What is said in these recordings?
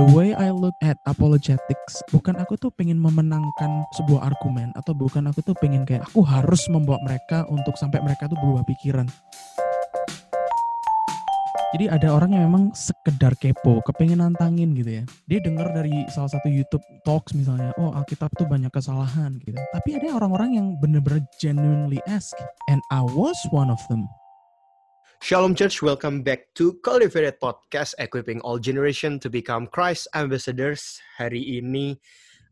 the way I look at apologetics bukan aku tuh pengen memenangkan sebuah argumen atau bukan aku tuh pengen kayak aku harus membawa mereka untuk sampai mereka tuh berubah pikiran. Jadi ada orang yang memang sekedar kepo, kepengen nantangin gitu ya. Dia dengar dari salah satu YouTube talks misalnya, oh Alkitab tuh banyak kesalahan gitu. Tapi ada orang-orang yang bener-bener genuinely ask. And I was one of them. Shalom Church, welcome back to Cultivated Podcast, equipping all generation to become Christ ambassadors. Hari ini,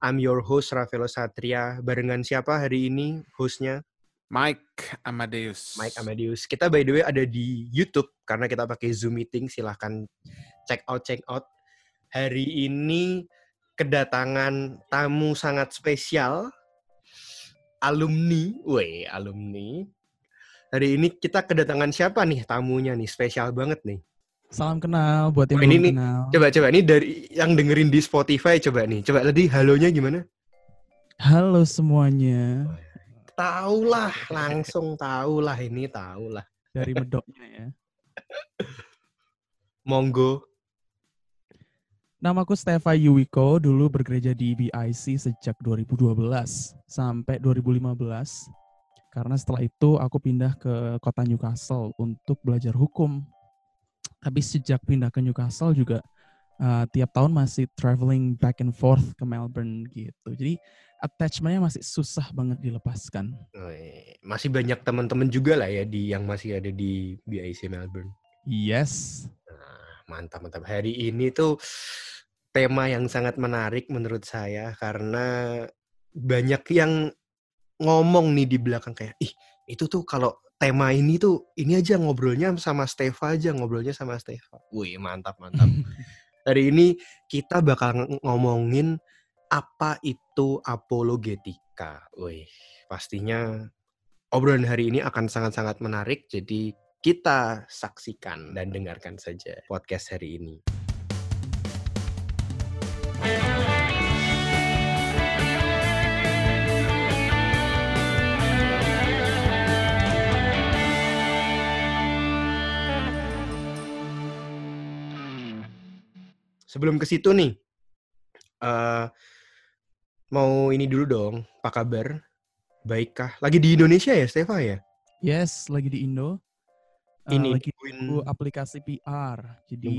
I'm your host Rafael Satria. Barengan siapa hari ini hostnya? Mike Amadeus. Mike Amadeus. Kita by the way ada di YouTube karena kita pakai Zoom meeting. Silahkan check out check out. Hari ini kedatangan tamu sangat spesial, alumni, weh alumni. Hari ini kita kedatangan siapa nih tamunya nih spesial banget nih. Salam kenal buat yang Oh, ini belum nih, kenal. Coba coba ini dari yang dengerin di Spotify coba nih. Coba tadi halonya gimana? Halo semuanya Tahu lah, langsung tahu lah ini tahu lah. dari medoknya ya. Monggo. Namaku Stefa Yuwiko, dulu bergereja di BIC sejak 2012 sampai 2015. Karena setelah itu aku pindah ke kota Newcastle untuk belajar hukum. Tapi sejak pindah ke Newcastle juga uh, tiap tahun masih traveling back and forth ke Melbourne gitu. Jadi attachmentnya masih susah banget dilepaskan. Masih banyak teman-teman juga lah ya di yang masih ada di BIC Melbourne. Yes, Nah, mantap mantap. Hari ini tuh tema yang sangat menarik menurut saya karena banyak yang ngomong nih di belakang kayak ih itu tuh kalau tema ini tuh ini aja ngobrolnya sama Stefa aja ngobrolnya sama Stefa. Wih mantap mantap. Hari ini kita bakal ng- ngomongin apa itu apologetika. Wih pastinya obrolan hari ini akan sangat-sangat menarik. Jadi kita saksikan dan dengarkan saja podcast hari ini. Sebelum ke situ nih, eh mau ini dulu dong, apa kabar? Baikkah? Lagi di Indonesia ya, Stefa ya? yes, lagi di Indo. Uh, ini lagi nunggu aplikasi PR. Jadi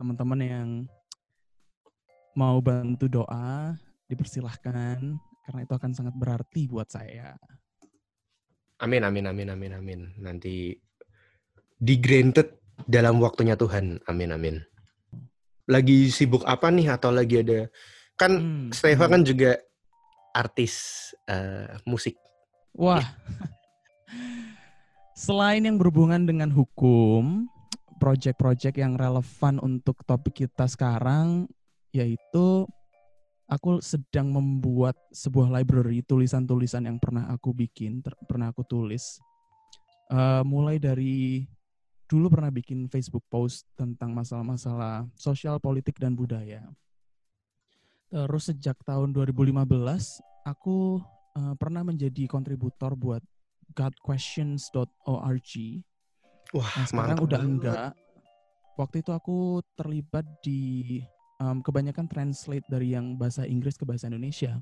teman-teman yang mau bantu doa dipersilahkan karena itu akan sangat berarti buat saya. Amin, amin, amin, amin, amin. Nanti di granted dalam waktunya Tuhan. Amin, amin. Lagi sibuk apa nih atau lagi ada kan Hmm, Stefa hmm. kan juga artis eh, musik. Wah. Selain yang berhubungan dengan hukum, project-project yang relevan untuk topik kita sekarang yaitu aku sedang membuat sebuah library tulisan-tulisan yang pernah aku bikin, ter- pernah aku tulis. Eh, mulai dari dulu pernah bikin Facebook post tentang masalah-masalah sosial, politik dan budaya. Terus sejak tahun 2015 aku eh, pernah menjadi kontributor buat godquestions.org. Wah, Nah, sekarang mantap udah banget. enggak. Waktu itu aku terlibat di em, kebanyakan translate dari yang bahasa Inggris ke bahasa Indonesia.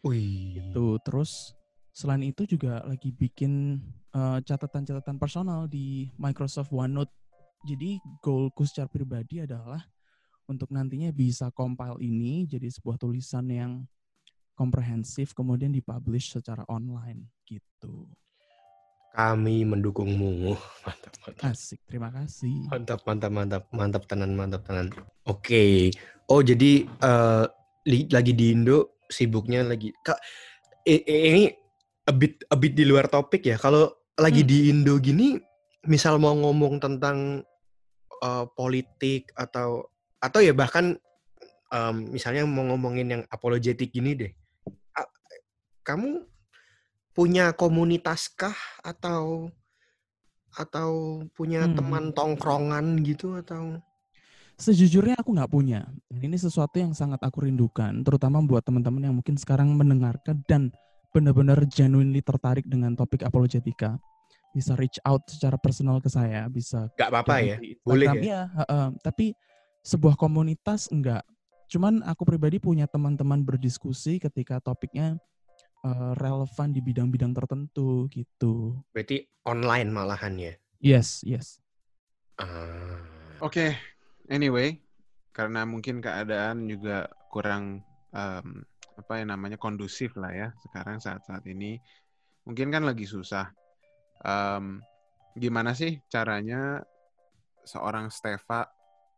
Wih. Tuh, terus selain itu juga lagi bikin eh, catatan-catatan personal di Microsoft OneNote. Jadi goalku secara pribadi adalah untuk nantinya bisa compile ini jadi sebuah tulisan yang komprehensif kemudian dipublish secara online gitu. Kami mendukungmu. Mantap, mantap. Asik, terima kasih. Mantap, mantap, mantap, mantap tenan, mantap tenan. Oke. Oh, jadi eh, li- lagi di Indo sibuknya lagi. Kak, ini a bit a bit di luar topik ya. Kalau lagi Hmm. di Indo gini, misal mau ngomong tentang eh, politik atau atau ya bahkan em, misalnya mau ngomongin yang apologetik gini deh. A- Kamu punya komunitas kah atau atau punya Hmm. teman tongkrongan gitu atau Sejujurnya aku nggak punya. Ini sesuatu yang sangat aku rindukan, terutama buat teman-teman yang mungkin sekarang mendengarkan dan benar-benar genuinely tertarik dengan topik apologetika. Bisa reach out secara personal ke saya, bisa nggak apa-apa ya boleh Instagram. ya Iya, heeh. tapi sebuah komunitas enggak. Cuman aku pribadi punya teman-teman berdiskusi ketika topiknya uh, relevan di bidang-bidang tertentu gitu. Berarti online malahan ya? Yes, yes. Uh... Oke, okay. anyway, karena mungkin keadaan juga kurang um, apa yang namanya kondusif lah ya sekarang saat-saat ini. Mungkin kan lagi susah. Um, gimana sih caranya seorang Stefa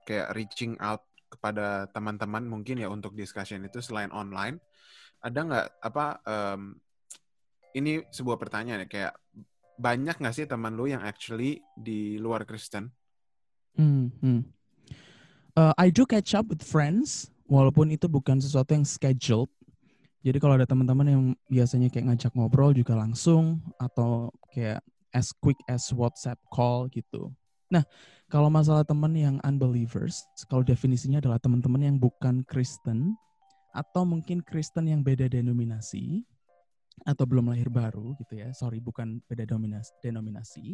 kayak reaching out kepada teman-teman mungkin ya untuk discussion itu selain online ada nggak apa um, ini sebuah pertanyaan ya kayak banyak nggak sih teman lu yang actually di luar Kristen? Hmm, hmm. Uh, I do catch up with friends walaupun itu bukan sesuatu yang scheduled. Jadi kalau ada teman-teman yang biasanya kayak ngajak ngobrol juga langsung atau kayak as quick as WhatsApp call gitu. Nah, kalau masalah teman yang unbelievers, kalau definisinya adalah teman-teman yang bukan Kristen atau mungkin Kristen yang beda denominasi atau belum lahir baru gitu ya. Sorry, bukan beda denominasi. denominasi.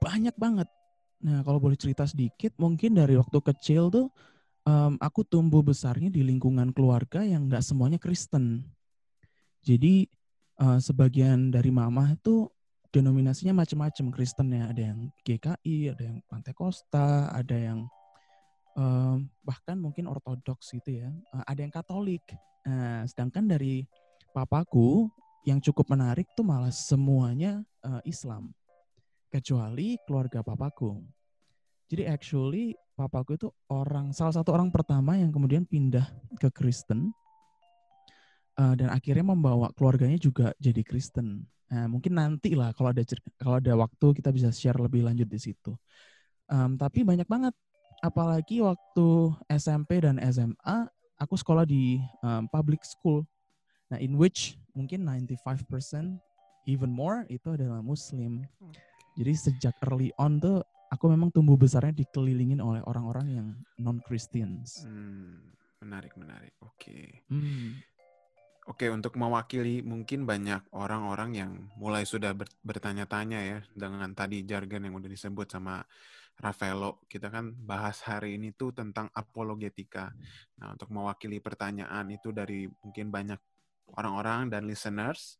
Banyak banget. Nah, kalau boleh cerita sedikit, mungkin dari waktu kecil tuh um, aku tumbuh besarnya di lingkungan keluarga yang nggak semuanya Kristen. Jadi uh, sebagian dari mama itu denominasinya macam-macam Kristen ya. Ada yang GKI, ada yang Pantai Costa, ada yang um, bahkan mungkin Ortodoks gitu ya. Uh, ada yang Katolik. Nah, sedangkan dari papaku yang cukup menarik tuh malah semuanya uh, Islam. Kecuali keluarga papaku. Jadi actually papaku itu orang salah satu orang pertama yang kemudian pindah ke Kristen uh, dan akhirnya membawa keluarganya juga jadi Kristen. Nah, mungkin nanti lah kalau ada kalau ada waktu kita bisa share lebih lanjut di situ. Um, tapi banyak banget, apalagi waktu SMP dan SMA, aku sekolah di um, public school. Nah, in which mungkin 95% even more itu adalah Muslim. Jadi sejak early on tuh aku memang tumbuh besarnya dikelilingin oleh orang-orang yang non Christians. Hmm, menarik, menarik. Oke. Okay. Hmm. Oke, untuk mewakili mungkin banyak orang-orang yang mulai sudah bertanya-tanya ya dengan tadi jargon yang udah disebut sama Rafaelo. Kita kan bahas hari ini tuh tentang apologetika. Nah, untuk mewakili pertanyaan itu dari mungkin banyak orang-orang dan listeners,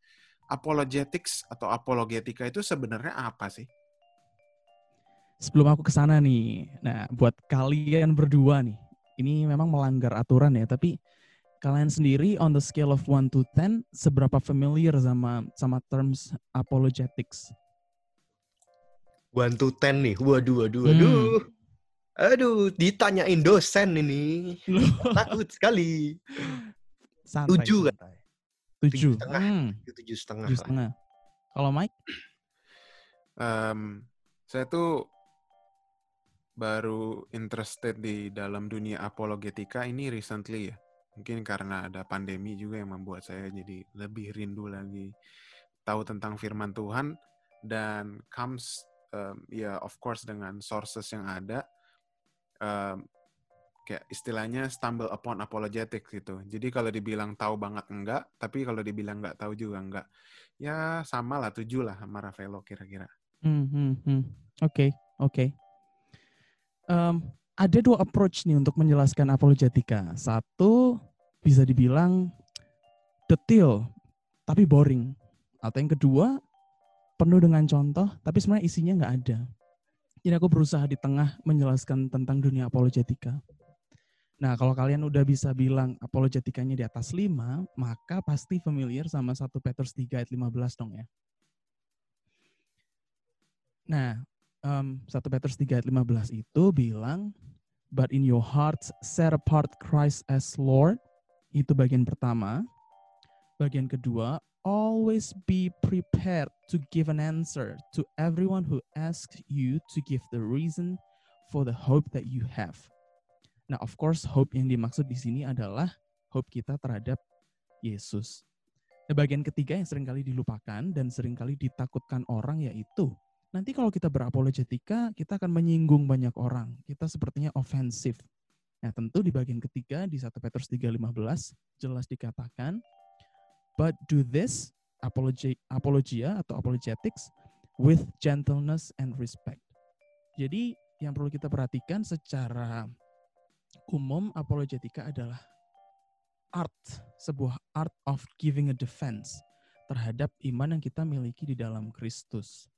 apologetics atau apologetika itu sebenarnya apa sih? Sebelum aku ke sana nih, nah buat kalian berdua nih, ini memang melanggar aturan ya, tapi kalian sendiri on the scale of 1 to 10 seberapa familiar sama sama terms apologetics? 1 to 10 nih. Waduh, waduh, waduh. Hmm. Aduh, ditanyain dosen ini. Takut sekali. Santai, tujuh kan? Tujuh. setengah. Hmm. Tujuh setengah. Tujuh setengah. Kalau Mike? Um, saya tuh baru interested di dalam dunia apologetika ini recently ya mungkin karena ada pandemi juga yang membuat saya jadi lebih rindu lagi tahu tentang firman Tuhan dan comes um, ya of course dengan sources yang ada um, kayak istilahnya stumble upon apologetics gitu. Jadi kalau dibilang tahu banget enggak, tapi kalau dibilang enggak tahu juga enggak. Ya sama lah tujuh lah sama Rafaelo kira-kira. Hmm, hmm, hmm. Oke, oke. ada dua approach nih untuk menjelaskan apologetika. Satu bisa dibilang detail tapi boring. Atau yang kedua, penuh dengan contoh tapi sebenarnya isinya nggak ada. Jadi aku berusaha di tengah menjelaskan tentang dunia apologetika. Nah, kalau kalian udah bisa bilang apologetikanya di atas 5, maka pasti familiar sama 1 Petrus 3 ayat 15 dong ya. Nah, um, 1 Petrus 3 ayat 15 itu bilang, But in your hearts set apart Christ as Lord, itu bagian pertama. Bagian kedua, always be prepared to give an answer to everyone who asks you to give the reason for the hope that you have. Nah, of course, hope yang dimaksud di sini adalah hope kita terhadap Yesus. Nah, bagian ketiga yang sering kali dilupakan dan sering kali ditakutkan orang yaitu nanti kalau kita berapologetika, kita akan menyinggung banyak orang. Kita sepertinya ofensif. Nah, tentu di bagian ketiga di 1 Petrus 3:15 jelas dikatakan, but do this apology, apologia atau apologetics with gentleness and respect. Jadi yang perlu kita perhatikan secara umum apologetika adalah art, sebuah art of giving a defense terhadap iman yang kita miliki di dalam Kristus.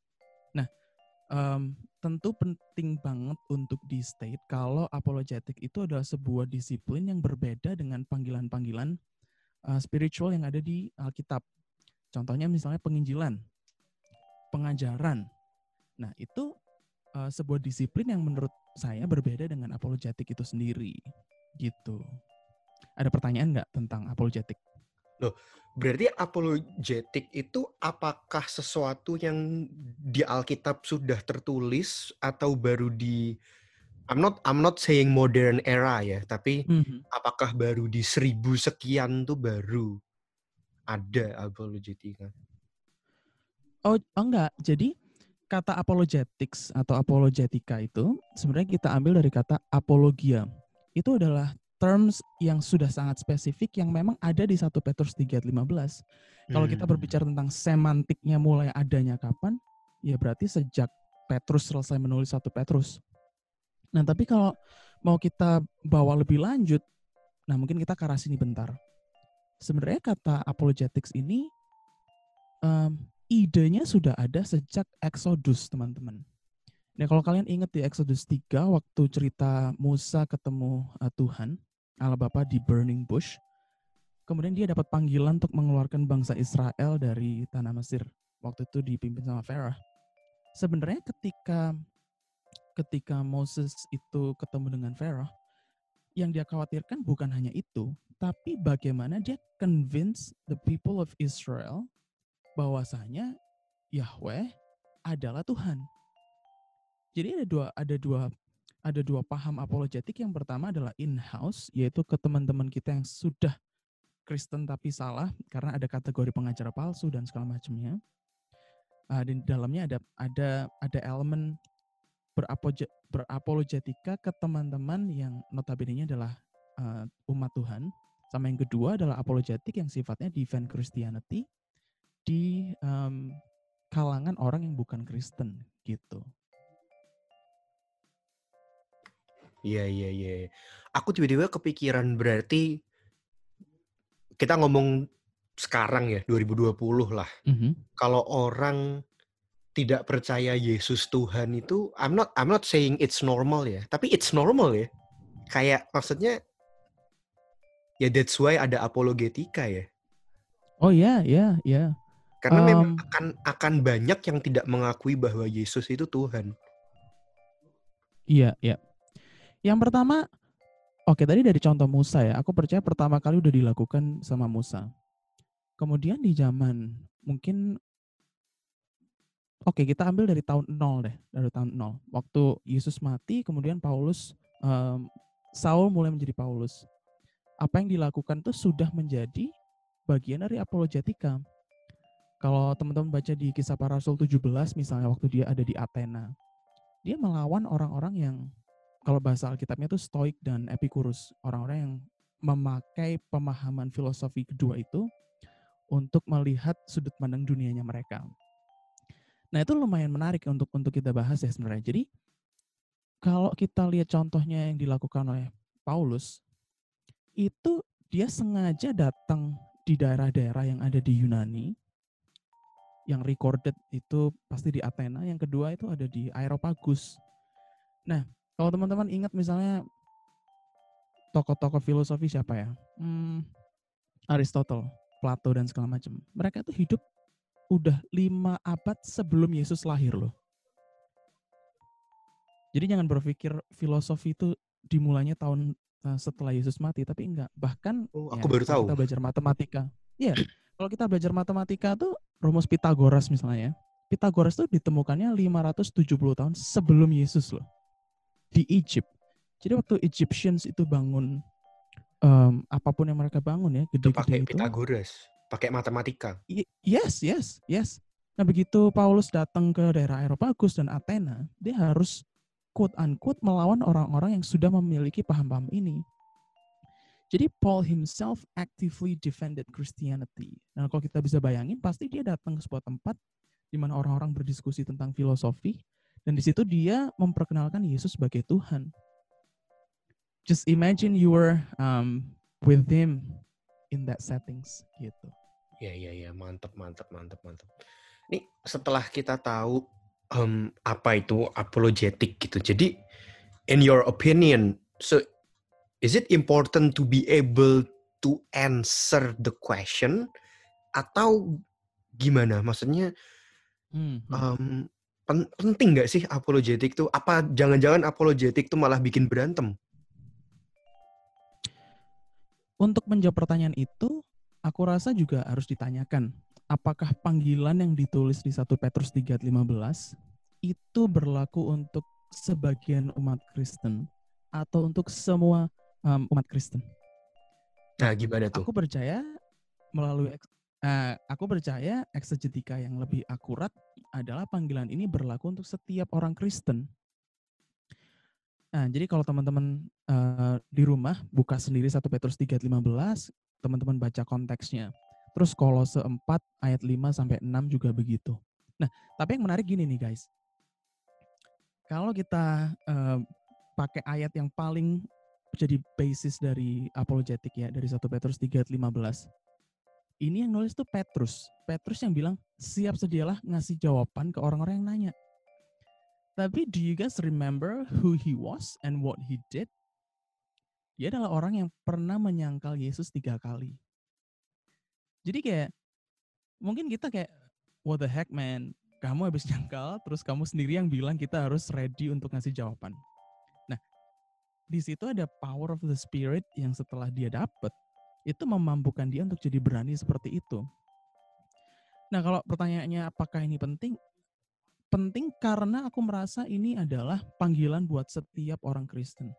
Nah, um, tentu penting banget untuk di state kalau apologetik itu adalah sebuah disiplin yang berbeda dengan panggilan-panggilan uh, spiritual yang ada di Alkitab. Contohnya misalnya penginjilan, pengajaran. Nah, itu uh, sebuah disiplin yang menurut saya berbeda dengan apologetik itu sendiri. Gitu. Ada pertanyaan nggak tentang apologetik? Loh, berarti apologetik itu apakah sesuatu yang di Alkitab sudah tertulis atau baru di I'm not I'm not saying modern era ya, tapi mm-hmm. apakah baru di seribu sekian tuh baru ada apologetika? Oh, enggak. Jadi kata apologetics atau apologetika itu sebenarnya kita ambil dari kata apologia. Itu adalah terms yang sudah sangat spesifik yang memang ada di 1 Petrus 3 ayat 15. Kalau kita hmm. berbicara tentang semantiknya mulai adanya kapan, ya berarti sejak Petrus selesai menulis 1 Petrus. Nah, tapi kalau mau kita bawa lebih lanjut, nah mungkin kita ke arah sini bentar. Sebenarnya kata apologetics ini um, idenya sudah ada sejak Exodus, teman-teman. Nah, kalau kalian ingat di Exodus 3 waktu cerita Musa ketemu uh, Tuhan, Allah Bapa di burning bush, kemudian dia dapat panggilan untuk mengeluarkan bangsa Israel dari tanah Mesir. Waktu itu dipimpin sama Pharaoh. Sebenarnya ketika ketika Moses itu ketemu dengan Pharaoh, yang dia khawatirkan bukan hanya itu, tapi bagaimana dia convince the people of Israel bahwasanya Yahweh adalah Tuhan. Jadi ada dua ada dua ada dua paham apologetik. Yang pertama adalah in-house, yaitu ke teman-teman kita yang sudah Kristen tapi salah karena ada kategori pengajar palsu dan segala macamnya. Uh, di dalamnya ada ada ada elemen berapologetika ke teman-teman yang notabene adalah uh, umat Tuhan. Sama yang kedua adalah apologetik yang sifatnya defend Christianity di um, kalangan orang yang bukan Kristen gitu. Iya iya iya. Aku tiba-tiba kepikiran berarti kita ngomong sekarang ya 2020 lah. Mm -hmm. Kalau orang tidak percaya Yesus Tuhan itu I'm not I'm not saying it's normal ya, tapi it's normal ya. Kayak maksudnya ya that's why ada apologetika ya. Oh ya, ya, ya. Karena um, memang akan akan banyak yang tidak mengakui bahwa Yesus itu Tuhan. Iya, iya. Yang pertama, oke tadi dari contoh Musa ya, aku percaya pertama kali udah dilakukan sama Musa. Kemudian di zaman mungkin oke kita ambil dari tahun 0 deh, dari tahun 0. Waktu Yesus mati, kemudian Paulus um, Saul mulai menjadi Paulus. Apa yang dilakukan tuh sudah menjadi bagian dari apologetika. Kalau teman-teman baca di kisah para rasul 17 misalnya waktu dia ada di Athena, dia melawan orang-orang yang kalau bahasa Alkitabnya itu stoik dan epikurus, orang-orang yang memakai pemahaman filosofi kedua itu untuk melihat sudut pandang dunianya mereka. Nah, itu lumayan menarik untuk untuk kita bahas ya sebenarnya. Jadi kalau kita lihat contohnya yang dilakukan oleh Paulus, itu dia sengaja datang di daerah-daerah yang ada di Yunani, yang recorded itu pasti di Athena, yang kedua itu ada di Aeropagus. Nah, kalau teman-teman ingat misalnya tokoh-tokoh filosofi siapa ya? Hmm, Aristotle, Plato dan segala macam. Mereka itu hidup udah lima abad sebelum Yesus lahir loh. Jadi jangan berpikir filosofi itu dimulainya tahun eh, setelah Yesus mati, tapi enggak. Bahkan oh, aku ya, baru tahu. Kita belajar matematika. Iya, kalau kita belajar matematika tuh rumus Pitagoras misalnya. Ya. Pitagoras tuh ditemukannya 570 tahun sebelum Yesus loh di Egypt. Jadi waktu Egyptians itu bangun um, apa pun yang mereka bangun ya, gede-gede itu pakai Pythagoras, pakai matematika. yes, yes, yes. Nah begitu Paulus datang ke daerah Areopagus dan Athena, dia harus quote unquote melawan orang-orang yang sudah memiliki paham-paham ini. Jadi Paul himself actively defended Christianity. Nah kalau kita bisa bayangin, pasti dia datang ke sebuah tempat di mana orang-orang berdiskusi tentang filosofi, dan di situ dia memperkenalkan Yesus sebagai Tuhan. just imagine you were um, with him in that settings gitu. Ya ya ya mantap mantap mantap mantap. Nih setelah kita tahu um, apa itu apologetic gitu. Jadi in your opinion, so is it important to be able to answer the question atau gimana? Maksudnya hmm. um, pen penting nggak sih apologetic tuh? Apa jangan-jangan apologetic tuh malah bikin berantem? Untuk menjawab pertanyaan itu, aku rasa juga harus ditanyakan, apakah panggilan yang ditulis di 1 Petrus 3:15 itu berlaku untuk sebagian umat Kristen atau untuk semua um, umat Kristen? Nah, gimana tuh? Aku percaya melalui uh, aku percaya eksegetika yang lebih akurat adalah panggilan ini berlaku untuk setiap orang Kristen Nah, jadi kalau teman-teman uh, di rumah buka sendiri 1 Petrus 3:15, teman-teman baca konteksnya. Terus Kolose 4 ayat 5 sampai 6 juga begitu. Nah, tapi yang menarik gini nih guys. Kalau kita uh, pakai ayat yang paling jadi basis dari apologetik ya, dari 1 Petrus 3:15. Ini yang nulis tuh Petrus. Petrus yang bilang, siap sedialah ngasih jawaban ke orang-orang yang nanya. Tapi do you guys remember who he was and what he did? Dia adalah orang yang pernah menyangkal Yesus tiga kali. Jadi kayak mungkin kita kayak what the heck man, kamu habis nyangkal terus kamu sendiri yang bilang kita harus ready untuk ngasih jawaban. Nah, di situ ada power of the spirit yang setelah dia dapat itu memampukan dia untuk jadi berani seperti itu. Nah, kalau pertanyaannya apakah ini penting? penting karena aku merasa ini adalah panggilan buat setiap orang Kristen.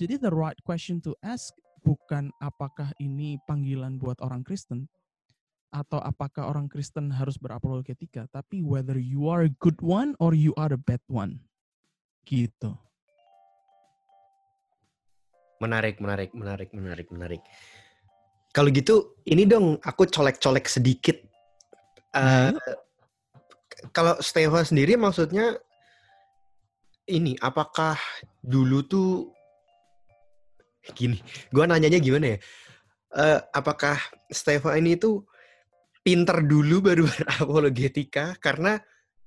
Jadi the right question to ask bukan apakah ini panggilan buat orang Kristen atau apakah orang Kristen harus berapologetika, tapi whether you are a good one or you are a bad one. Gitu. Menarik, menarik, menarik, menarik, menarik. Kalau gitu, ini dong aku colek-colek sedikit. Uh, kalau Stewa sendiri maksudnya ini apakah dulu tuh gini, gua nanyanya gimana ya? Uh, apakah Stewa ini tuh pinter dulu baru berapologetika karena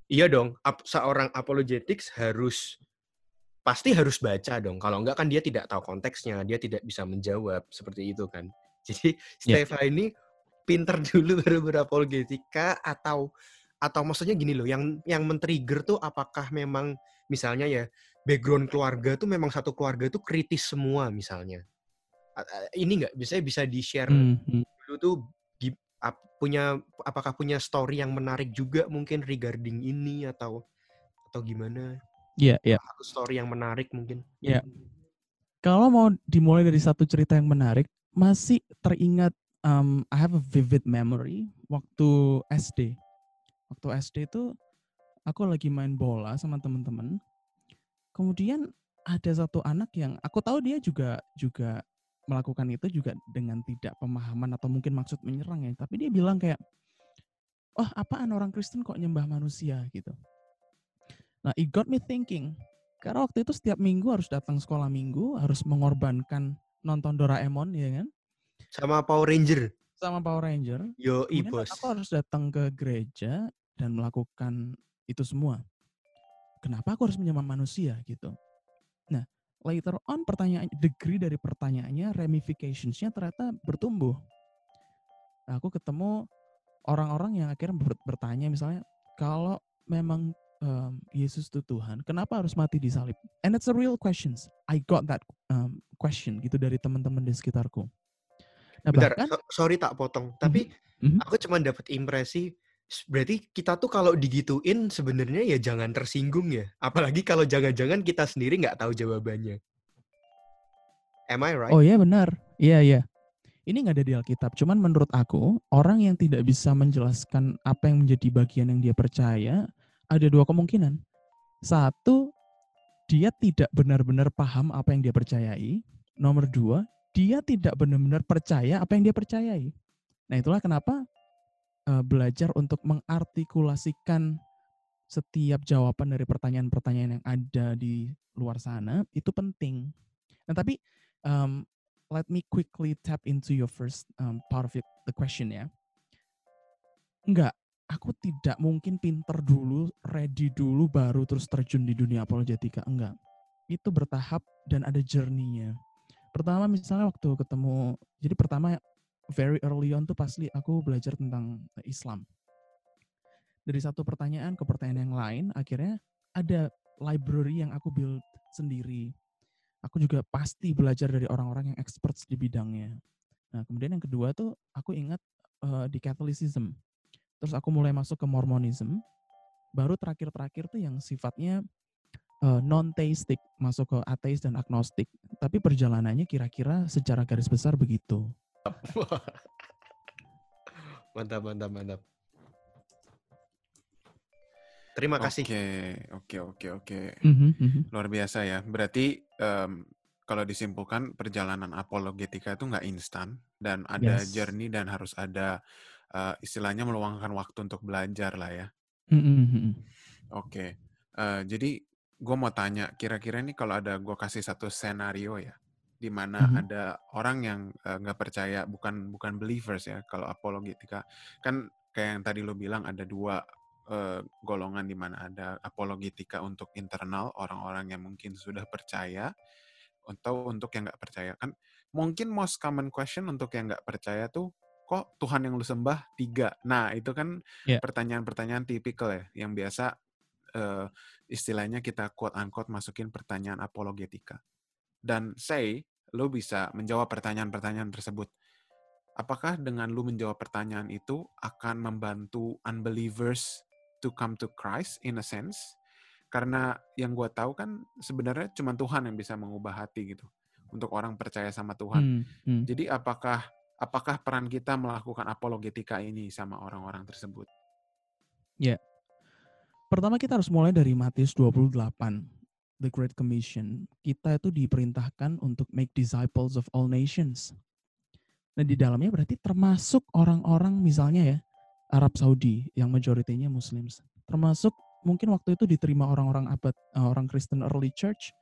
iya dong ap, seorang apologetics harus pasti harus baca dong kalau enggak kan dia tidak tahu konteksnya dia tidak bisa menjawab seperti itu kan jadi yeah. Stefa ini pinter dulu baru berapologetika atau atau maksudnya gini loh, yang yang men-trigger tuh apakah memang misalnya ya background keluarga tuh memang satu keluarga itu kritis semua misalnya. Ini nggak bisa bisa di-share mm -hmm. dulu tuh punya apakah punya story yang menarik juga mungkin regarding ini atau atau gimana? Iya, yeah, iya. Yeah. story yang menarik mungkin. Iya. Yeah. Kalau mau dimulai dari satu cerita yang menarik, masih teringat um, I have a vivid memory waktu SD waktu SD itu aku lagi main bola sama temen-temen. Kemudian ada satu anak yang aku tahu dia juga juga melakukan itu juga dengan tidak pemahaman atau mungkin maksud menyerang ya. Tapi dia bilang kayak, oh apaan orang Kristen kok nyembah manusia gitu. Nah it got me thinking. Karena waktu itu setiap minggu harus datang sekolah minggu, harus mengorbankan nonton Doraemon ya kan. Sama Power Ranger sama Power Ranger. Yo, bos. Aku harus datang ke gereja dan melakukan itu semua. Kenapa aku harus menyembah manusia gitu? Nah, later on pertanyaan degree dari pertanyaannya ramificationsnya ternyata bertumbuh. Nah, aku ketemu orang-orang yang akhirnya bertanya misalnya kalau memang um, Yesus itu Tuhan, kenapa harus mati di salib? And it's a real questions. I got that um, question gitu dari teman-teman di sekitarku. Nah, Bentar, bahkan, so, sorry tak potong. Tapi mm-hmm. aku cuma dapat impresi berarti kita tuh kalau digituin sebenarnya ya jangan tersinggung ya. Apalagi kalau jangan-jangan kita sendiri nggak tahu jawabannya. Am I right? Oh iya benar. Iya iya. Ini nggak ada di Alkitab. Cuman menurut aku orang yang tidak bisa menjelaskan apa yang menjadi bagian yang dia percaya ada dua kemungkinan. Satu, dia tidak benar-benar paham apa yang dia percayai. Nomor dua, dia tidak benar-benar percaya apa yang dia percayai. Nah, itulah kenapa uh, belajar untuk mengartikulasikan setiap jawaban dari pertanyaan-pertanyaan yang ada di luar sana itu penting. Nah, tapi um, let me quickly tap into your first um, part of the question ya. Enggak, aku tidak mungkin pinter dulu, ready dulu, baru terus terjun di dunia apologetika. Enggak. Itu bertahap dan ada journey-nya. Pertama misalnya waktu ketemu, jadi pertama very early on tuh pasti aku belajar tentang Islam. Dari satu pertanyaan ke pertanyaan yang lain, akhirnya ada library yang aku build sendiri. Aku juga pasti belajar dari orang-orang yang experts di bidangnya. Nah, kemudian yang kedua tuh aku ingat uh, di Catholicism terus aku mulai masuk ke Mormonism, baru terakhir-terakhir tuh yang sifatnya uh, non-theistic, masuk ke ateis dan agnostik. Tapi perjalanannya kira-kira secara garis besar begitu. mantap, mantap, mantap. Terima kasih. Oke, oke, oke, oke. Mhm, mhm. Luar biasa ya. Berarti um, kalau disimpulkan perjalanan apologetika itu nggak instan dan ada Yes. journey dan harus ada uh, istilahnya meluangkan waktu untuk belajar lah ya. Mhm, mhm. Oke, uh, jadi gue mau tanya, kira-kira nih kalau ada gue kasih satu senario ya, di mana Mhm. ada orang yang uh, nggak percaya, bukan bukan believers ya, kalau apologetika kan kayak yang tadi lo bilang ada dua uh, golongan di mana ada apologetika untuk internal orang-orang yang mungkin sudah percaya, atau untuk yang nggak percaya kan mungkin most common question untuk yang nggak percaya tuh kok Tuhan yang lu sembah tiga nah itu kan Ya. pertanyaan-pertanyaan tipikal ya yang biasa eh, istilahnya kita quote unquote masukin pertanyaan apologetika dan say lu bisa menjawab pertanyaan-pertanyaan tersebut apakah dengan lu menjawab pertanyaan itu akan membantu unbelievers to come to Christ in a sense karena yang gue tahu kan sebenarnya cuma Tuhan yang bisa mengubah hati gitu untuk orang percaya sama Tuhan. Hmm, hmm. Jadi apakah apakah peran kita melakukan apologetika ini sama orang-orang tersebut? Pertama kita harus mulai dari Matius 28, The Great Commission. Kita itu diperintahkan untuk make disciples of all nations. Nah di dalamnya berarti termasuk orang-orang misalnya ya, Arab Saudi yang majoritinya Muslims. Termasuk mungkin waktu itu diterima orang-orang abad, eh, orang Kristen early church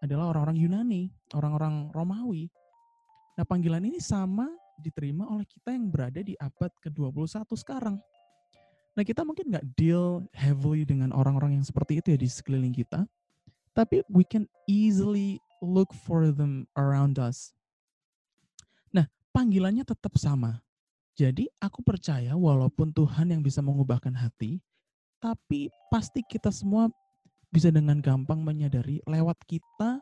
adalah orang-orang Yunani, orang-orang Romawi. Nah panggilan ini sama diterima oleh kita yang berada di abad ke-21 sekarang. Nah kita mungkin nggak deal heavily dengan orang-orang yang seperti itu ya di sekeliling kita. Tapi we can easily look for them around us. Nah panggilannya tetap sama. Jadi aku percaya walaupun Tuhan yang bisa mengubahkan hati, tapi pasti kita semua bisa dengan gampang menyadari lewat kita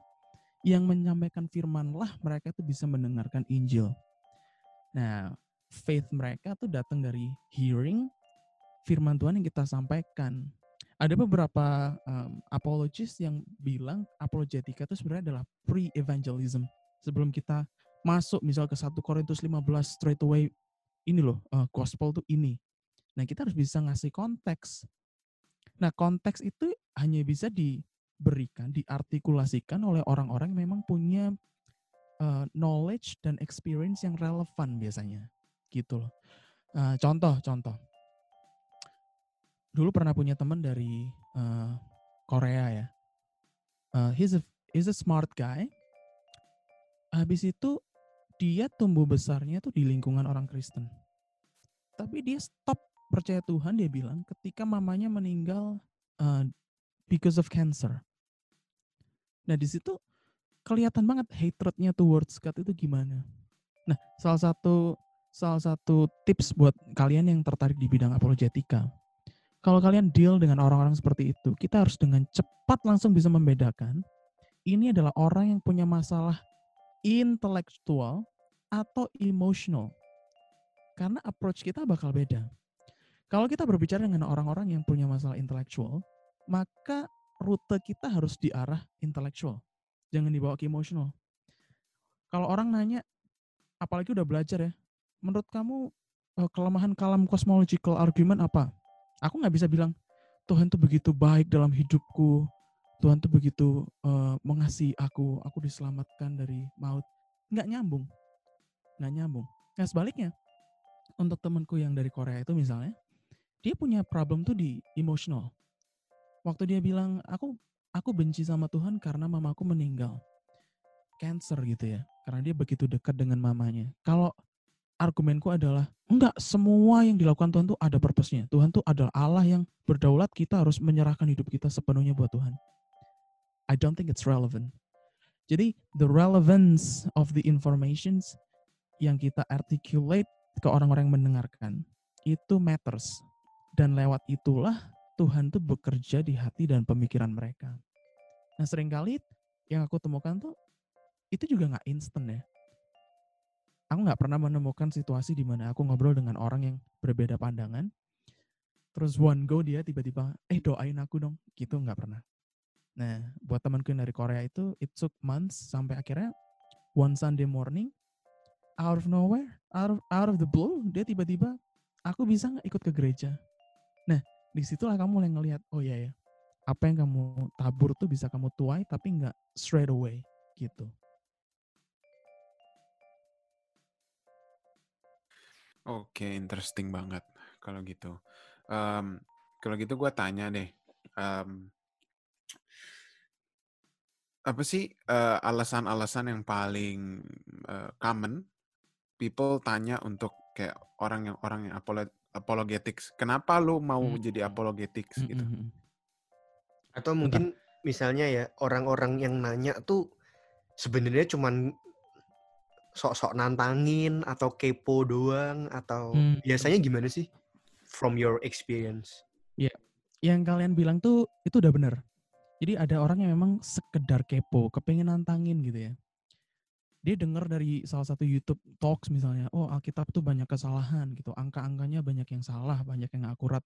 yang menyampaikan firman lah mereka itu bisa mendengarkan Injil. Nah, faith mereka tuh datang dari hearing firman Tuhan yang kita sampaikan. Ada beberapa um, apologis yang bilang apologetika itu sebenarnya adalah pre-evangelism. Sebelum kita masuk misal ke 1 Korintus 15 straight away ini loh, uh, gospel tuh ini. Nah, kita harus bisa ngasih konteks. Nah, konteks itu hanya bisa diberikan, diartikulasikan oleh orang-orang yang memang punya uh, knowledge dan experience yang relevan biasanya. Gitu loh. Uh, contoh, contoh. Dulu pernah punya teman dari uh, Korea ya. Uh, he's a he's a smart guy. Habis itu dia tumbuh besarnya tuh di lingkungan orang Kristen. Tapi dia stop percaya Tuhan dia bilang ketika mamanya meninggal uh, because of cancer. Nah di situ kelihatan banget hatrednya towards God itu gimana. Nah salah satu salah satu tips buat kalian yang tertarik di bidang apologetika, kalau kalian deal dengan orang-orang seperti itu, kita harus dengan cepat langsung bisa membedakan ini adalah orang yang punya masalah intelektual atau emotional. Karena approach kita bakal beda. Kalau kita berbicara dengan orang-orang yang punya masalah intelektual, maka rute kita harus di arah intelektual. Jangan dibawa ke emotional. Kalau orang nanya, apalagi udah belajar ya, menurut kamu eh, kelemahan kalam cosmological argument apa? Aku nggak bisa bilang, Tuhan tuh begitu baik dalam hidupku, Tuhan tuh begitu uh, mengasihi aku, aku diselamatkan dari maut. Nggak nyambung. Nggak nyambung. Nah sebaliknya, untuk temanku yang dari Korea itu misalnya, dia punya problem tuh di emotional. Waktu dia bilang, aku aku benci sama Tuhan karena mamaku meninggal. cancer gitu ya. Karena dia begitu dekat dengan mamanya. Kalau argumenku adalah enggak semua yang dilakukan Tuhan tuh ada purpose-nya. Tuhan tuh adalah Allah yang berdaulat, kita harus menyerahkan hidup kita sepenuhnya buat Tuhan. I don't think it's relevant. Jadi the relevance of the informations yang kita articulate ke orang-orang yang mendengarkan itu matters. Dan lewat itulah Tuhan tuh bekerja di hati dan pemikiran mereka. Nah sering kali yang aku temukan tuh itu juga nggak instan ya. Aku nggak pernah menemukan situasi di mana aku ngobrol dengan orang yang berbeda pandangan. Terus one go dia tiba-tiba, eh doain aku dong. Gitu nggak pernah. Nah, buat temanku yang dari Korea itu, it took months sampai akhirnya one Sunday morning, out of nowhere, out of, out of the blue, dia tiba-tiba aku bisa nggak ikut ke gereja? Nah, di situlah kamu mulai ngelihat, oh iya ya, apa yang kamu tabur tuh bisa kamu tuai tapi nggak straight away gitu. Oke, interesting banget kalau gitu. Um, kalau gitu gue tanya deh, um, apa sih uh, alasan-alasan yang paling uh, common people tanya untuk kayak orang yang orang yang apologetics. Kenapa lu mau hmm. jadi apologetics gitu? Hmm. Atau mungkin Bentar. misalnya ya orang-orang yang nanya tuh sebenarnya cuman sok-sok nantangin atau kepo doang atau hmm. biasanya gimana sih from your experience? Ya, yang kalian bilang tuh itu udah bener. Jadi ada orang yang memang sekedar kepo, kepengen nantangin gitu ya dia dengar dari salah satu YouTube Talks misalnya, oh Alkitab tuh banyak kesalahan gitu, angka-angkanya banyak yang salah, banyak yang akurat.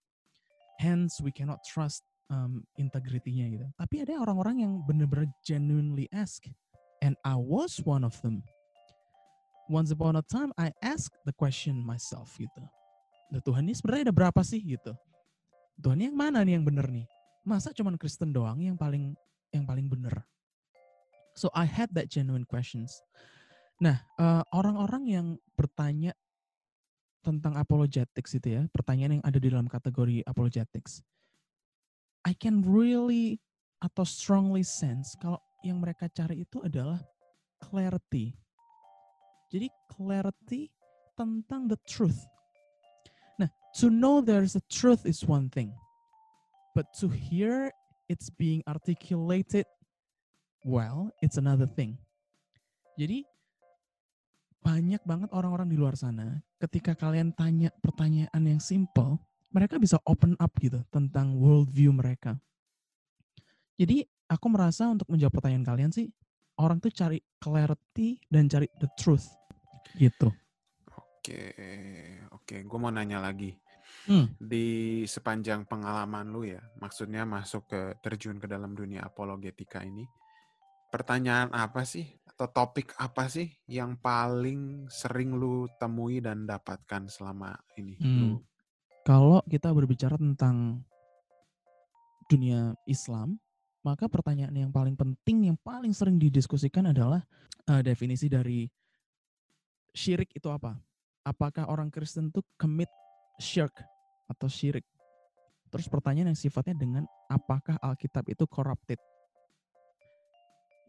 Hence we cannot trust um, integritinya gitu. Tapi ada orang-orang yang benar-benar genuinely ask, and I was one of them. Once upon a time I asked the question myself gitu. Nah, Tuhan ini sebenarnya ada berapa sih gitu? Tuhan yang mana nih yang benar nih? Masa cuman Kristen doang yang paling yang paling benar? So I had that genuine questions. Nah, eh, orang-orang yang bertanya tentang apologetics itu ya, pertanyaan yang ada di dalam kategori apologetics, I can really atau strongly sense kalau yang mereka cari itu adalah clarity. Jadi clarity tentang the truth. Nah, to know there's a truth is one thing. But to hear it's being articulated well, it's another thing. Jadi banyak banget orang-orang di luar sana ketika kalian tanya pertanyaan yang simple, mereka bisa open up gitu tentang worldview mereka. Jadi aku merasa untuk menjawab pertanyaan kalian sih, orang tuh cari clarity dan cari the truth gitu. Oke, oke, gue mau nanya lagi. Hmm. Di sepanjang pengalaman lu ya, maksudnya masuk ke terjun ke dalam dunia apologetika ini, pertanyaan apa sih atau topik apa sih yang paling sering lu temui dan dapatkan selama ini? Hmm. Kalau kita berbicara tentang dunia Islam, maka pertanyaan yang paling penting yang paling sering didiskusikan adalah uh, definisi dari syirik itu apa? Apakah orang Kristen itu commit shirk atau syirik? Terus pertanyaan yang sifatnya dengan apakah Alkitab itu corrupted?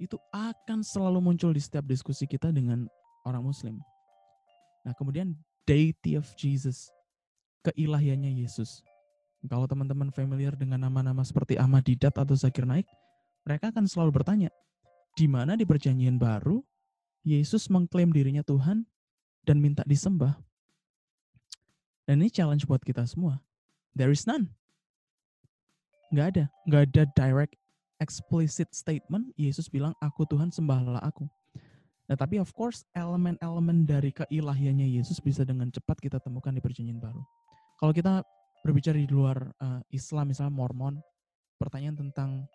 itu akan selalu muncul di setiap diskusi kita dengan orang muslim. Nah, kemudian deity of Jesus, keilahiannya Yesus. Kalau teman-teman familiar dengan nama-nama seperti Ahmad Didat atau Zakir Naik, mereka akan selalu bertanya, di mana di perjanjian baru Yesus mengklaim dirinya Tuhan dan minta disembah? Dan ini challenge buat kita semua. There is none. Nggak ada. Nggak ada direct explicit statement Yesus bilang aku Tuhan sembahlah aku. Nah, tapi of course elemen-elemen dari keilahiannya Yesus bisa dengan cepat kita temukan di perjanjian baru. Kalau kita berbicara di luar uh, Islam misalnya Mormon, pertanyaan tentang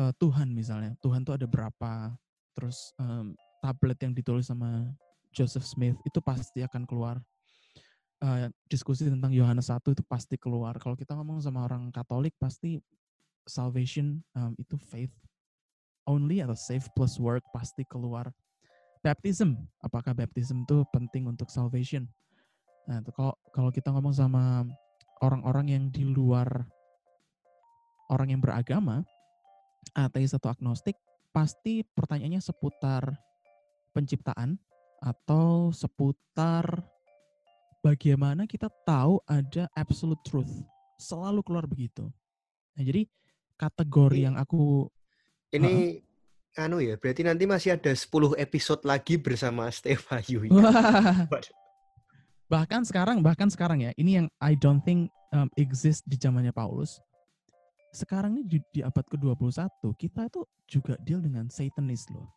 uh, Tuhan misalnya, Tuhan tuh ada berapa? Terus um, tablet yang ditulis sama Joseph Smith itu pasti akan keluar. Uh, diskusi tentang Yohanes 1 itu pasti keluar. Kalau kita ngomong sama orang Katolik pasti salvation um, itu faith only atau save plus work pasti keluar. Baptism, apakah baptism itu penting untuk salvation? Nah, itu kalau kalau kita ngomong sama orang-orang yang di luar orang yang beragama, ateis atau agnostik, pasti pertanyaannya seputar penciptaan atau seputar bagaimana kita tahu ada absolute truth. Selalu keluar begitu. Nah, jadi kategori yang aku ini uh, anu ya, berarti nanti masih ada 10 episode lagi bersama Steva Yu. Bahkan sekarang, bahkan sekarang ya, ini yang I don't think um, exist di zamannya Paulus. Sekarang ini di, di abad ke-21, kita itu juga deal dengan Satanist loh.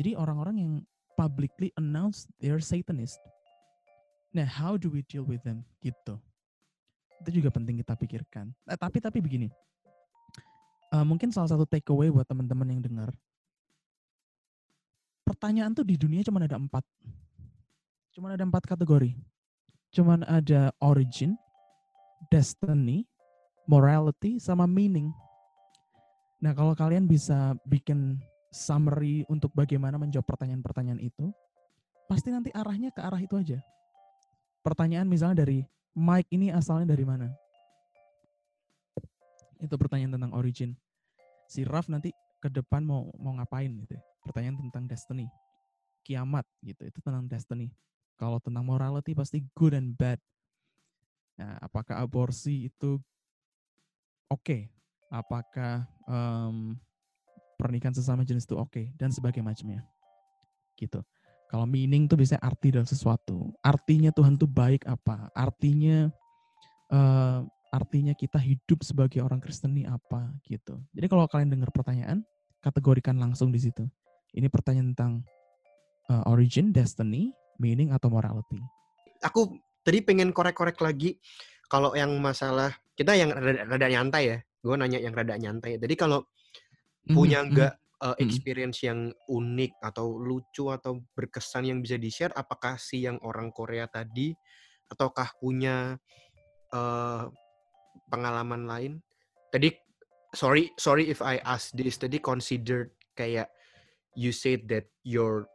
Jadi orang-orang yang publicly announce they're Satanist. Nah, how do we deal with them? Gitu. Itu juga penting kita pikirkan. Eh, tapi tapi begini, uh, mungkin salah satu takeaway buat teman-teman yang dengar. Pertanyaan tuh di dunia cuma ada empat. Cuma ada empat kategori. Cuma ada origin, destiny, morality, sama meaning. Nah kalau kalian bisa bikin summary untuk bagaimana menjawab pertanyaan-pertanyaan itu, pasti nanti arahnya ke arah itu aja. Pertanyaan misalnya dari Mike ini asalnya dari mana? Itu pertanyaan tentang origin. Si Raf nanti ke depan mau mau ngapain gitu. Ya. Pertanyaan tentang destiny. Kiamat gitu. Itu tentang destiny. Kalau tentang morality pasti good and bad. Nah, apakah aborsi itu oke? Okay? Apakah um, pernikahan sesama jenis itu oke okay? dan sebagainya macamnya. Gitu. Kalau meaning itu biasanya arti dari sesuatu. Artinya Tuhan itu baik apa? Artinya uh, artinya kita hidup sebagai orang Kristen ini apa gitu. Jadi kalau kalian dengar pertanyaan, kategorikan langsung di situ. Ini pertanyaan tentang uh, origin, destiny, meaning atau morality. Aku tadi pengen korek-korek lagi kalau yang masalah kita yang rada, rada nyantai ya. Gue nanya yang rada nyantai. Jadi kalau mhm, punya mhm. nggak uh, experience mm -hmm. yang unik atau lucu atau berkesan yang bisa di-share, apakah si yang orang Korea tadi ataukah punya uh, pengalaman lain? Tadi sorry sorry if I ask this. Tadi considered kayak you said that your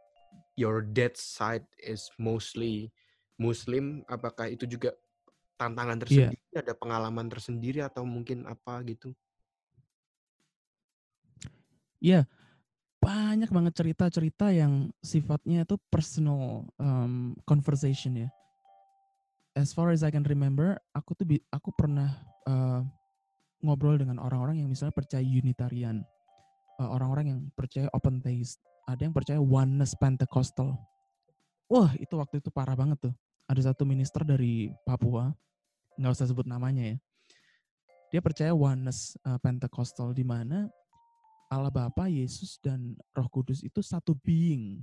your dead side is mostly Muslim. Apakah itu juga tantangan iya. tersendiri? Yeah. Ada pengalaman tersendiri atau mungkin apa gitu? Iya, yeah. banyak banget cerita-cerita yang sifatnya itu personal um, conversation ya as far as I can remember, aku tuh aku pernah uh, ngobrol dengan orang-orang yang misalnya percaya Unitarian, uh, orang-orang yang percaya open theist, ada yang percaya oneness Pentecostal. Wah, itu waktu itu parah banget tuh. Ada satu minister dari Papua, nggak usah sebut namanya ya. Dia percaya oneness uh, Pentecostal di mana Allah Bapa, Yesus dan Roh Kudus itu satu being,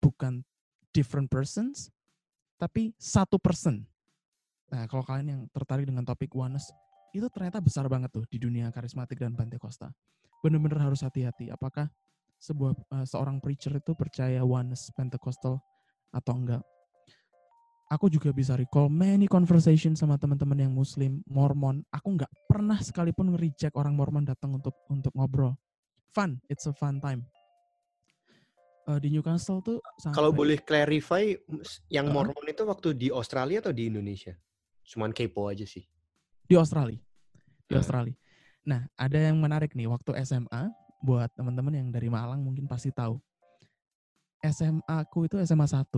bukan different persons, tapi satu person Nah, kalau kalian yang tertarik dengan topik oneness, itu ternyata besar banget tuh di dunia karismatik dan Pentakosta. Bener-bener harus hati-hati. Apakah sebuah uh, seorang preacher itu percaya oneness Pentecostal atau enggak? Aku juga bisa recall many conversation sama teman-teman yang Muslim, Mormon. Aku nggak pernah sekalipun nge-reject orang Mormon datang untuk untuk ngobrol. Fun, it's a fun time. Uh, di Newcastle tuh kalau boleh clarify yang Mormon itu waktu di Australia atau di Indonesia? Cuman kepo aja sih. Di Australia. Di Australia. Nah, ada yang menarik nih waktu SMA buat teman-teman yang dari Malang mungkin pasti tahu. SMA aku itu SMA 1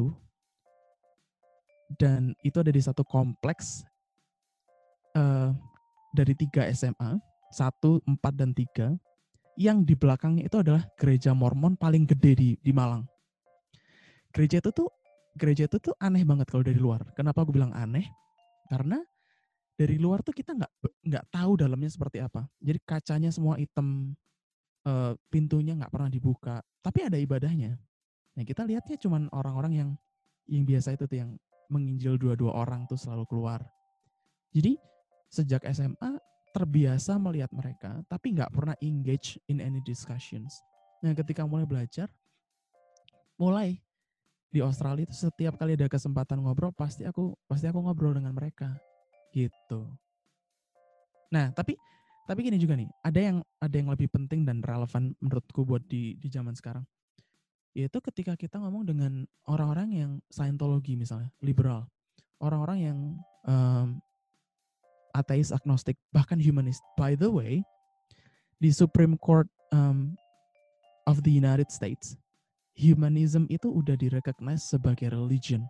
dan itu ada di satu kompleks uh, dari tiga SMA, satu, empat, dan tiga, yang di belakangnya itu adalah gereja Mormon paling gede di, di Malang. Gereja itu tuh gereja itu tuh aneh banget kalau dari luar. Kenapa aku bilang aneh? Karena dari luar tuh kita nggak nggak tahu dalamnya seperti apa. Jadi kacanya semua hitam, uh, pintunya nggak pernah dibuka. Tapi ada ibadahnya. Nah kita lihatnya cuman orang-orang yang yang biasa itu tuh yang menginjil dua-dua orang tuh selalu keluar. Jadi sejak SMA terbiasa melihat mereka, tapi nggak pernah engage in any discussions. Nah ketika mulai belajar, mulai di Australia itu setiap kali ada kesempatan ngobrol pasti aku pasti aku ngobrol dengan mereka gitu. Nah, tapi tapi gini juga nih, ada yang ada yang lebih penting dan relevan menurutku buat di di zaman sekarang. Yaitu ketika kita ngomong dengan orang-orang yang Scientology misalnya, liberal, orang-orang yang um, ateis, agnostik, bahkan humanis. By the way, di Supreme Court um, of the United States, humanism itu udah direcognize sebagai religion.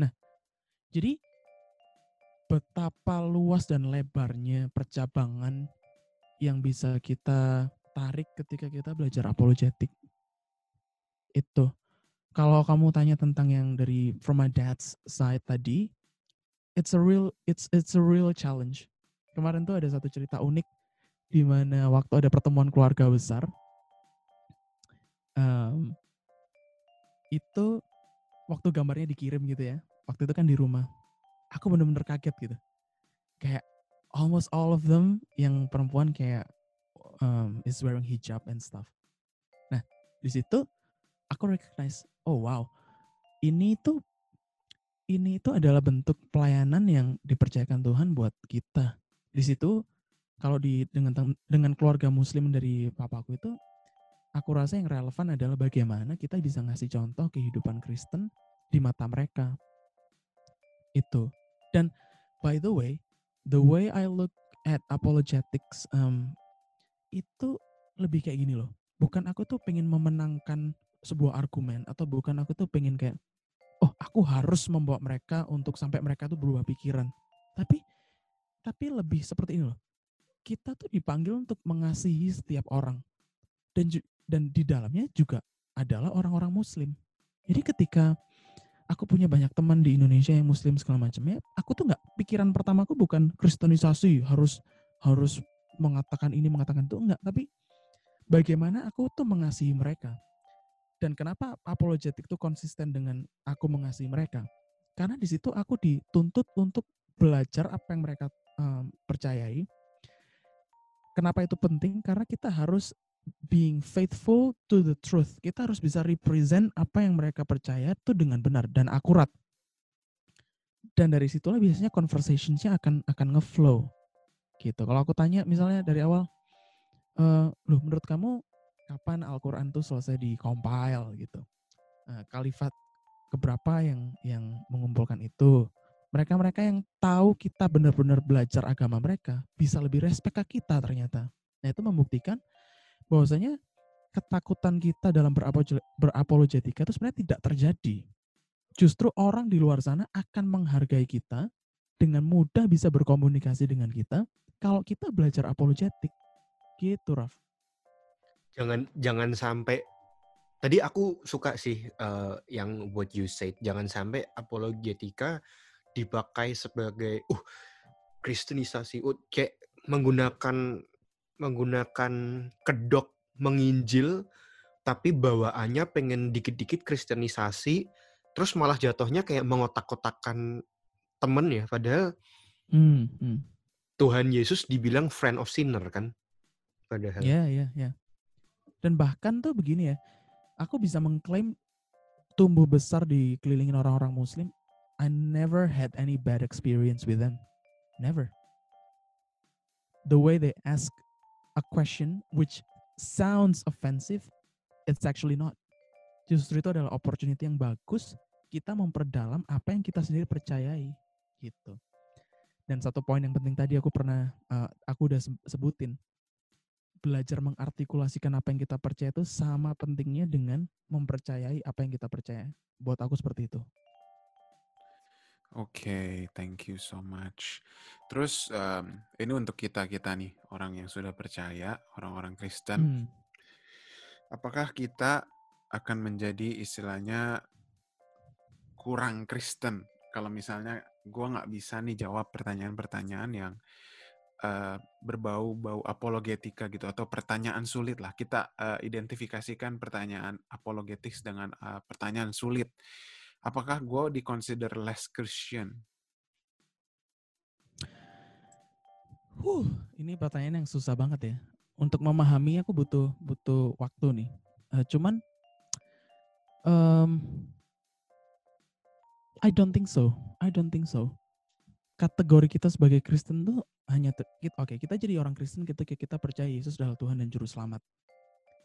Nah, jadi betapa luas dan lebarnya percabangan yang bisa kita tarik ketika kita belajar apologetik. Itu. Kalau kamu tanya tentang yang dari from my dad's side tadi, it's a real it's it's a real challenge. Kemarin tuh ada satu cerita unik di mana waktu ada pertemuan keluarga besar, um, itu waktu gambarnya dikirim gitu ya, waktu itu kan di rumah, aku bener-bener kaget gitu. Kayak almost all of them yang perempuan kayak um, is wearing hijab and stuff. Nah, di situ aku recognize, oh wow, ini tuh ini itu adalah bentuk pelayanan yang dipercayakan Tuhan buat kita. Di situ kalau di dengan dengan keluarga muslim dari papaku itu aku rasa yang relevan adalah bagaimana kita bisa ngasih contoh kehidupan Kristen di mata mereka. Itu. Dan by the way, the way I look at apologetics um, itu lebih kayak gini loh. Bukan aku tuh pengen memenangkan sebuah argumen atau bukan aku tuh pengen kayak oh aku harus membawa mereka untuk sampai mereka tuh berubah pikiran. Tapi tapi lebih seperti ini loh. Kita tuh dipanggil untuk mengasihi setiap orang. Dan dan di dalamnya juga adalah orang-orang muslim. Jadi ketika aku punya banyak teman di Indonesia yang muslim segala macamnya, aku tuh nggak pikiran pertamaku bukan kristenisasi harus harus mengatakan ini mengatakan itu enggak, tapi bagaimana aku tuh mengasihi mereka. Dan kenapa apologetik itu konsisten dengan aku mengasihi mereka? Karena di situ aku dituntut untuk belajar apa yang mereka um, percayai. Kenapa itu penting? Karena kita harus being faithful to the truth. Kita harus bisa represent apa yang mereka percaya itu dengan benar dan akurat. Dan dari situlah biasanya conversationsnya akan akan ngeflow gitu. Kalau aku tanya misalnya dari awal, e, loh menurut kamu kapan Al-Quran tuh selesai di compile gitu? Nah, kalifat keberapa yang yang mengumpulkan itu? Mereka-mereka yang tahu kita benar-benar belajar agama mereka bisa lebih respect ke kita ternyata. Nah itu membuktikan bahwasanya ketakutan kita dalam berapologetika itu sebenarnya tidak terjadi. Justru orang di luar sana akan menghargai kita dengan mudah bisa berkomunikasi dengan kita kalau kita belajar apologetik. Gitu, Raf. Jangan jangan sampai tadi aku suka sih uh, yang what you said. Jangan sampai apologetika dipakai sebagai uh kristenisasi, uh, kayak menggunakan menggunakan kedok menginjil tapi bawaannya pengen dikit-dikit kristenisasi terus malah jatuhnya kayak mengotak-kotakan temen ya padahal hmm, hmm. Tuhan Yesus dibilang friend of sinner kan padahal. Ya ya ya. Dan bahkan tuh begini ya aku bisa mengklaim tumbuh besar di kelilingin orang-orang muslim I never had any bad experience with them. Never. The way they ask a question which sounds offensive, it's actually not. Justru itu adalah opportunity yang bagus kita memperdalam apa yang kita sendiri percayai gitu. Dan satu poin yang penting tadi aku pernah uh, aku udah sebutin belajar mengartikulasikan apa yang kita percaya itu sama pentingnya dengan mempercayai apa yang kita percaya. Buat aku seperti itu. Oke, okay, thank you so much. Terus um, ini untuk kita kita nih orang yang sudah percaya, orang-orang Kristen. Hmm. Apakah kita akan menjadi istilahnya kurang Kristen kalau misalnya gue nggak bisa nih jawab pertanyaan-pertanyaan yang uh, berbau-bau apologetika gitu atau pertanyaan sulit lah kita uh, identifikasikan pertanyaan apologetik dengan uh, pertanyaan sulit apakah gue di consider less Christian? Huh, ini pertanyaan yang susah banget ya. Untuk memahami aku butuh butuh waktu nih. Uh, cuman, um, I don't think so. I don't think so. Kategori kita sebagai Kristen tuh hanya oke okay, kita jadi orang Kristen ketika kita percaya Yesus adalah Tuhan dan Juru Selamat.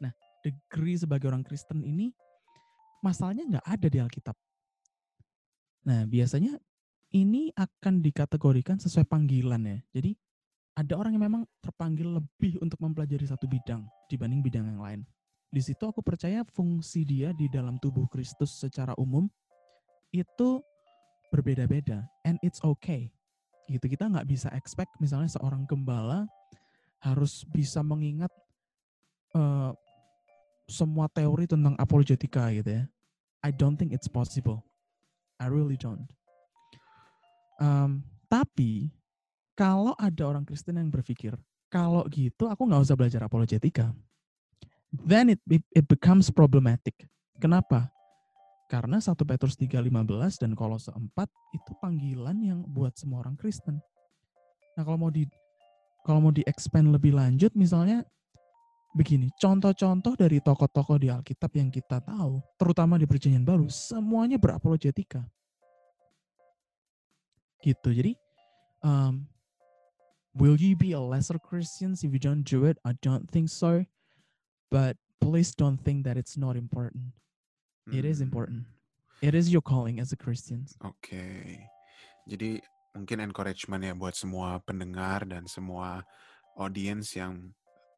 Nah, degree sebagai orang Kristen ini masalahnya nggak ada di Alkitab. Nah, biasanya ini akan dikategorikan sesuai panggilan ya. Jadi ada orang yang memang terpanggil lebih untuk mempelajari satu bidang dibanding bidang yang lain. Di situ aku percaya fungsi dia di dalam tubuh Kristus secara umum itu berbeda-beda and it's okay. Gitu kita nggak bisa expect misalnya seorang gembala harus bisa mengingat uh, semua teori tentang apologetika gitu ya. I don't think it's possible. I really don't. Um, tapi kalau ada orang Kristen yang berpikir, kalau gitu aku nggak usah belajar apologetika. Then it, it, becomes problematic. Kenapa? Karena 1 Petrus 3:15 dan Kolose 4 itu panggilan yang buat semua orang Kristen. Nah, kalau mau di kalau mau di-expand lebih lanjut misalnya begini, contoh-contoh dari tokoh-tokoh di Alkitab yang kita tahu, terutama di Perjanjian Baru, semuanya berapologetika. Gitu. Jadi um, Will you be a lesser Christian if you don't do it? I don't think so. But please don't think that it's not important. It is hmm. important. It is your calling as a Christian. Oke. Okay. Jadi mungkin encouragement ya buat semua pendengar dan semua audience yang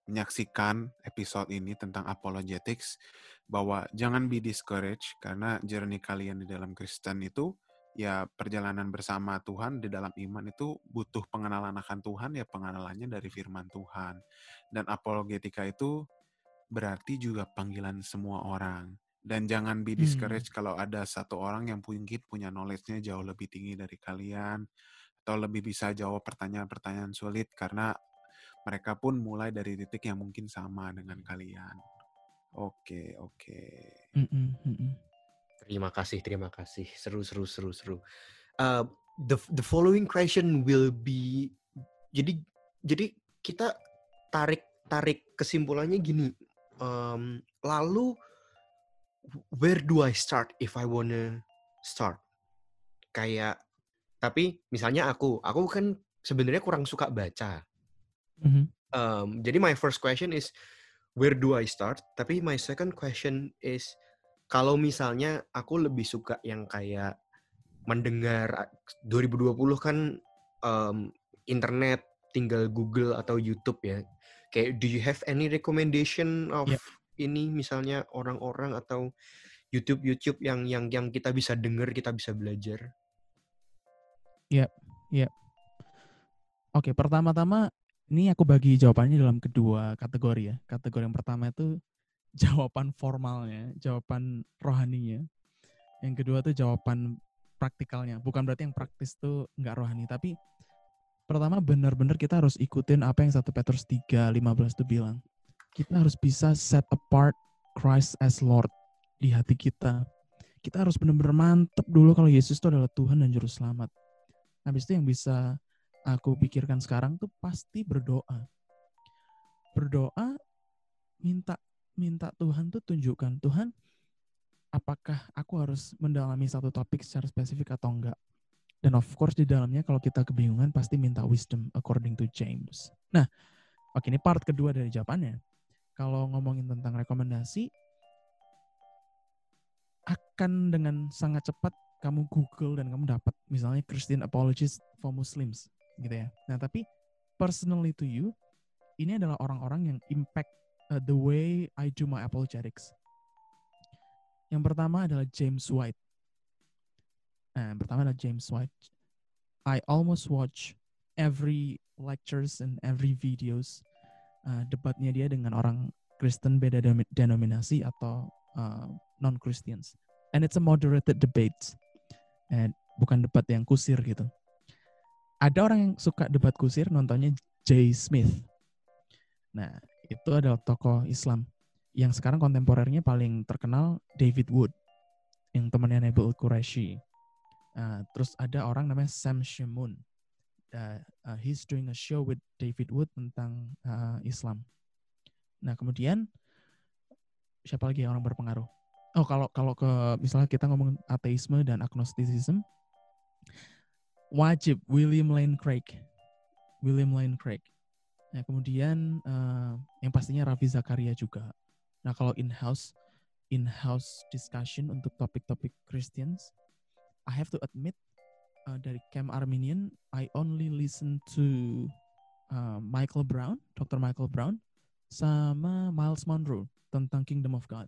menyaksikan episode ini tentang apologetics bahwa jangan be discouraged karena journey kalian di dalam Kristen itu ya perjalanan bersama Tuhan di dalam iman itu butuh pengenalan akan Tuhan ya pengenalannya dari firman Tuhan. Dan apologetika itu berarti juga panggilan semua orang. Dan jangan be discouraged hmm. kalau ada satu orang yang mungkin punya knowledge-nya jauh lebih tinggi dari kalian atau lebih bisa jawab pertanyaan-pertanyaan sulit karena mereka pun mulai dari titik yang mungkin sama dengan kalian. Oke, oke. Mm -mm, Terima kasih, terima kasih. Seru, seru, seru, seru. Uh, the the following question will be jadi jadi kita tarik tarik kesimpulannya gini. Um, lalu where do I start if I wanna start? Kayak tapi misalnya aku, aku kan sebenarnya kurang suka baca. Mm -hmm. um, jadi my first question is where do I start? Tapi my second question is kalau misalnya aku lebih suka yang kayak mendengar 2020 kan um, internet tinggal Google atau YouTube ya. Kayak do you have any recommendation of yeah. ini misalnya orang-orang atau YouTube YouTube yang yang yang kita bisa dengar, kita bisa belajar? Iya, yeah, iya. Yeah. Oke, pertama-tama ini aku bagi jawabannya dalam kedua kategori ya. Kategori yang pertama itu jawaban formalnya, jawaban rohaninya. Yang kedua tuh jawaban praktikalnya. Bukan berarti yang praktis tuh nggak rohani, tapi pertama benar-benar kita harus ikutin apa yang 1 Petrus 3, 15 tuh bilang. Kita harus bisa set apart Christ as Lord di hati kita. Kita harus benar-benar mantep dulu kalau Yesus itu adalah Tuhan dan Juru Selamat. Habis itu yang bisa aku pikirkan sekarang tuh pasti berdoa. Berdoa minta minta Tuhan tuh tunjukkan Tuhan apakah aku harus mendalami satu topik secara spesifik atau enggak. Dan of course di dalamnya kalau kita kebingungan pasti minta wisdom according to James. Nah, oke ini part kedua dari jawabannya. Kalau ngomongin tentang rekomendasi, akan dengan sangat cepat kamu Google dan kamu dapat misalnya Christian Apologist for Muslims gitu ya. Nah, tapi personally to you, ini adalah orang-orang yang impact uh, the way I do my apologetics. Yang pertama adalah James White. Nah, yang pertama adalah James White. I almost watch every lectures and every videos uh, debatnya dia dengan orang Kristen beda denominasi atau uh, non Christians. And it's a moderated debate. And bukan debat yang kusir gitu. Ada orang yang suka debat kusir nontonnya Jay Smith. Nah, itu adalah tokoh Islam yang sekarang kontemporernya paling terkenal David Wood yang temannya Nabil Qureshi. Uh, terus ada orang namanya Sam Shamoun. Uh, uh, he's doing a show with David Wood tentang uh, Islam. Nah kemudian siapa lagi yang orang berpengaruh? Oh kalau kalau ke misalnya kita ngomong ateisme dan agnosticism, wajib William Lane Craig. William Lane Craig Nah, kemudian uh, yang pastinya Raffi Zakaria juga. Nah, kalau in-house in-house discussion untuk topik-topik Christians, I have to admit uh, dari Camp Arminian, I only listen to uh, Michael Brown, Dr. Michael Brown, sama Miles Monroe tentang Kingdom of God.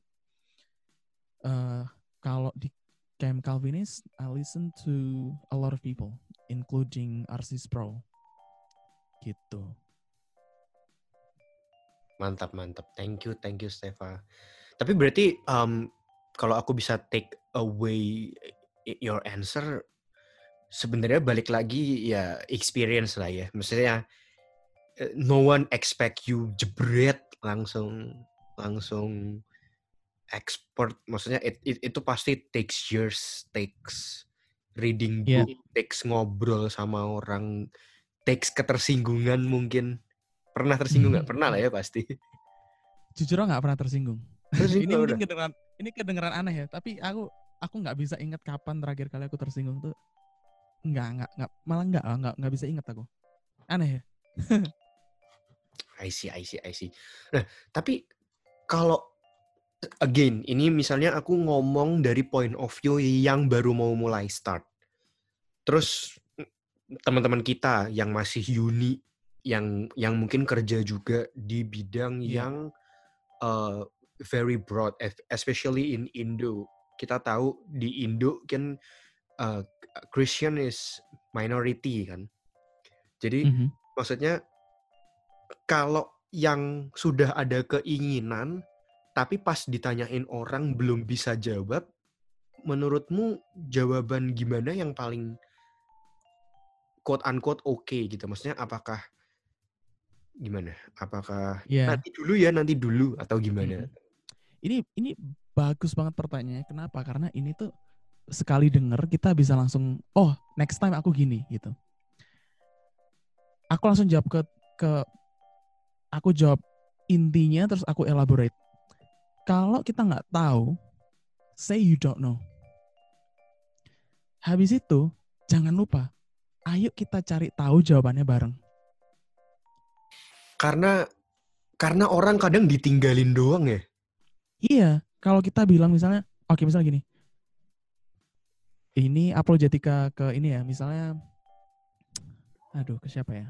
Uh, kalau di Camp Calvinist, I listen to a lot of people, including Arsis Pro. Gitu. Mantap, mantap. Thank you, thank you, Stefa. Tapi berarti um, kalau aku bisa take away your answer, sebenarnya balik lagi ya experience lah ya. Maksudnya eh, no one expect you jebret langsung langsung expert maksudnya it, it, itu pasti takes years takes reading Iya. book takes ngobrol sama orang takes ketersinggungan mungkin pernah tersinggung nggak pernah lah ya pasti Jujur nggak pernah tersinggung. Tersinggung ini mungkin kedengeran ini kedengeran aneh ya, tapi aku aku nggak bisa ingat kapan terakhir kali aku tersinggung tuh. Nggak, nggak, nggak, malah nggak, nggak, nggak bisa ingat aku. Aneh ya. I see, I see, I see. Nah, tapi kalau again, ini misalnya aku ngomong dari point of view yang baru mau mulai start. Terus mm, teman-teman kita yang masih uni, yang yang mungkin kerja juga di bidang Iya. yang uh, very broad, es- especially in Indo. Kita tahu di Indo kan uh, Christian is minority kan. Jadi Mhm. maksudnya kalau yang sudah ada keinginan tapi pas ditanyain orang belum bisa jawab menurutmu jawaban gimana yang paling quote unquote oke gitu maksudnya apakah gimana apakah Iya. nanti dulu ya nanti dulu atau gimana. Ini ini bagus banget pertanyaannya. Kenapa? Karena ini tuh sekali denger kita bisa langsung oh next time aku gini gitu. Aku langsung jawab ke ke aku jawab intinya terus aku elaborate. Kalau kita nggak tahu, say you don't know. Habis itu jangan lupa, ayo kita cari tahu jawabannya bareng. karena karena orang kadang ditinggalin doang ya Iya, kalau kita bilang misalnya, oke misalnya gini, ini apologetika ke ini ya, misalnya, aduh ke siapa ya?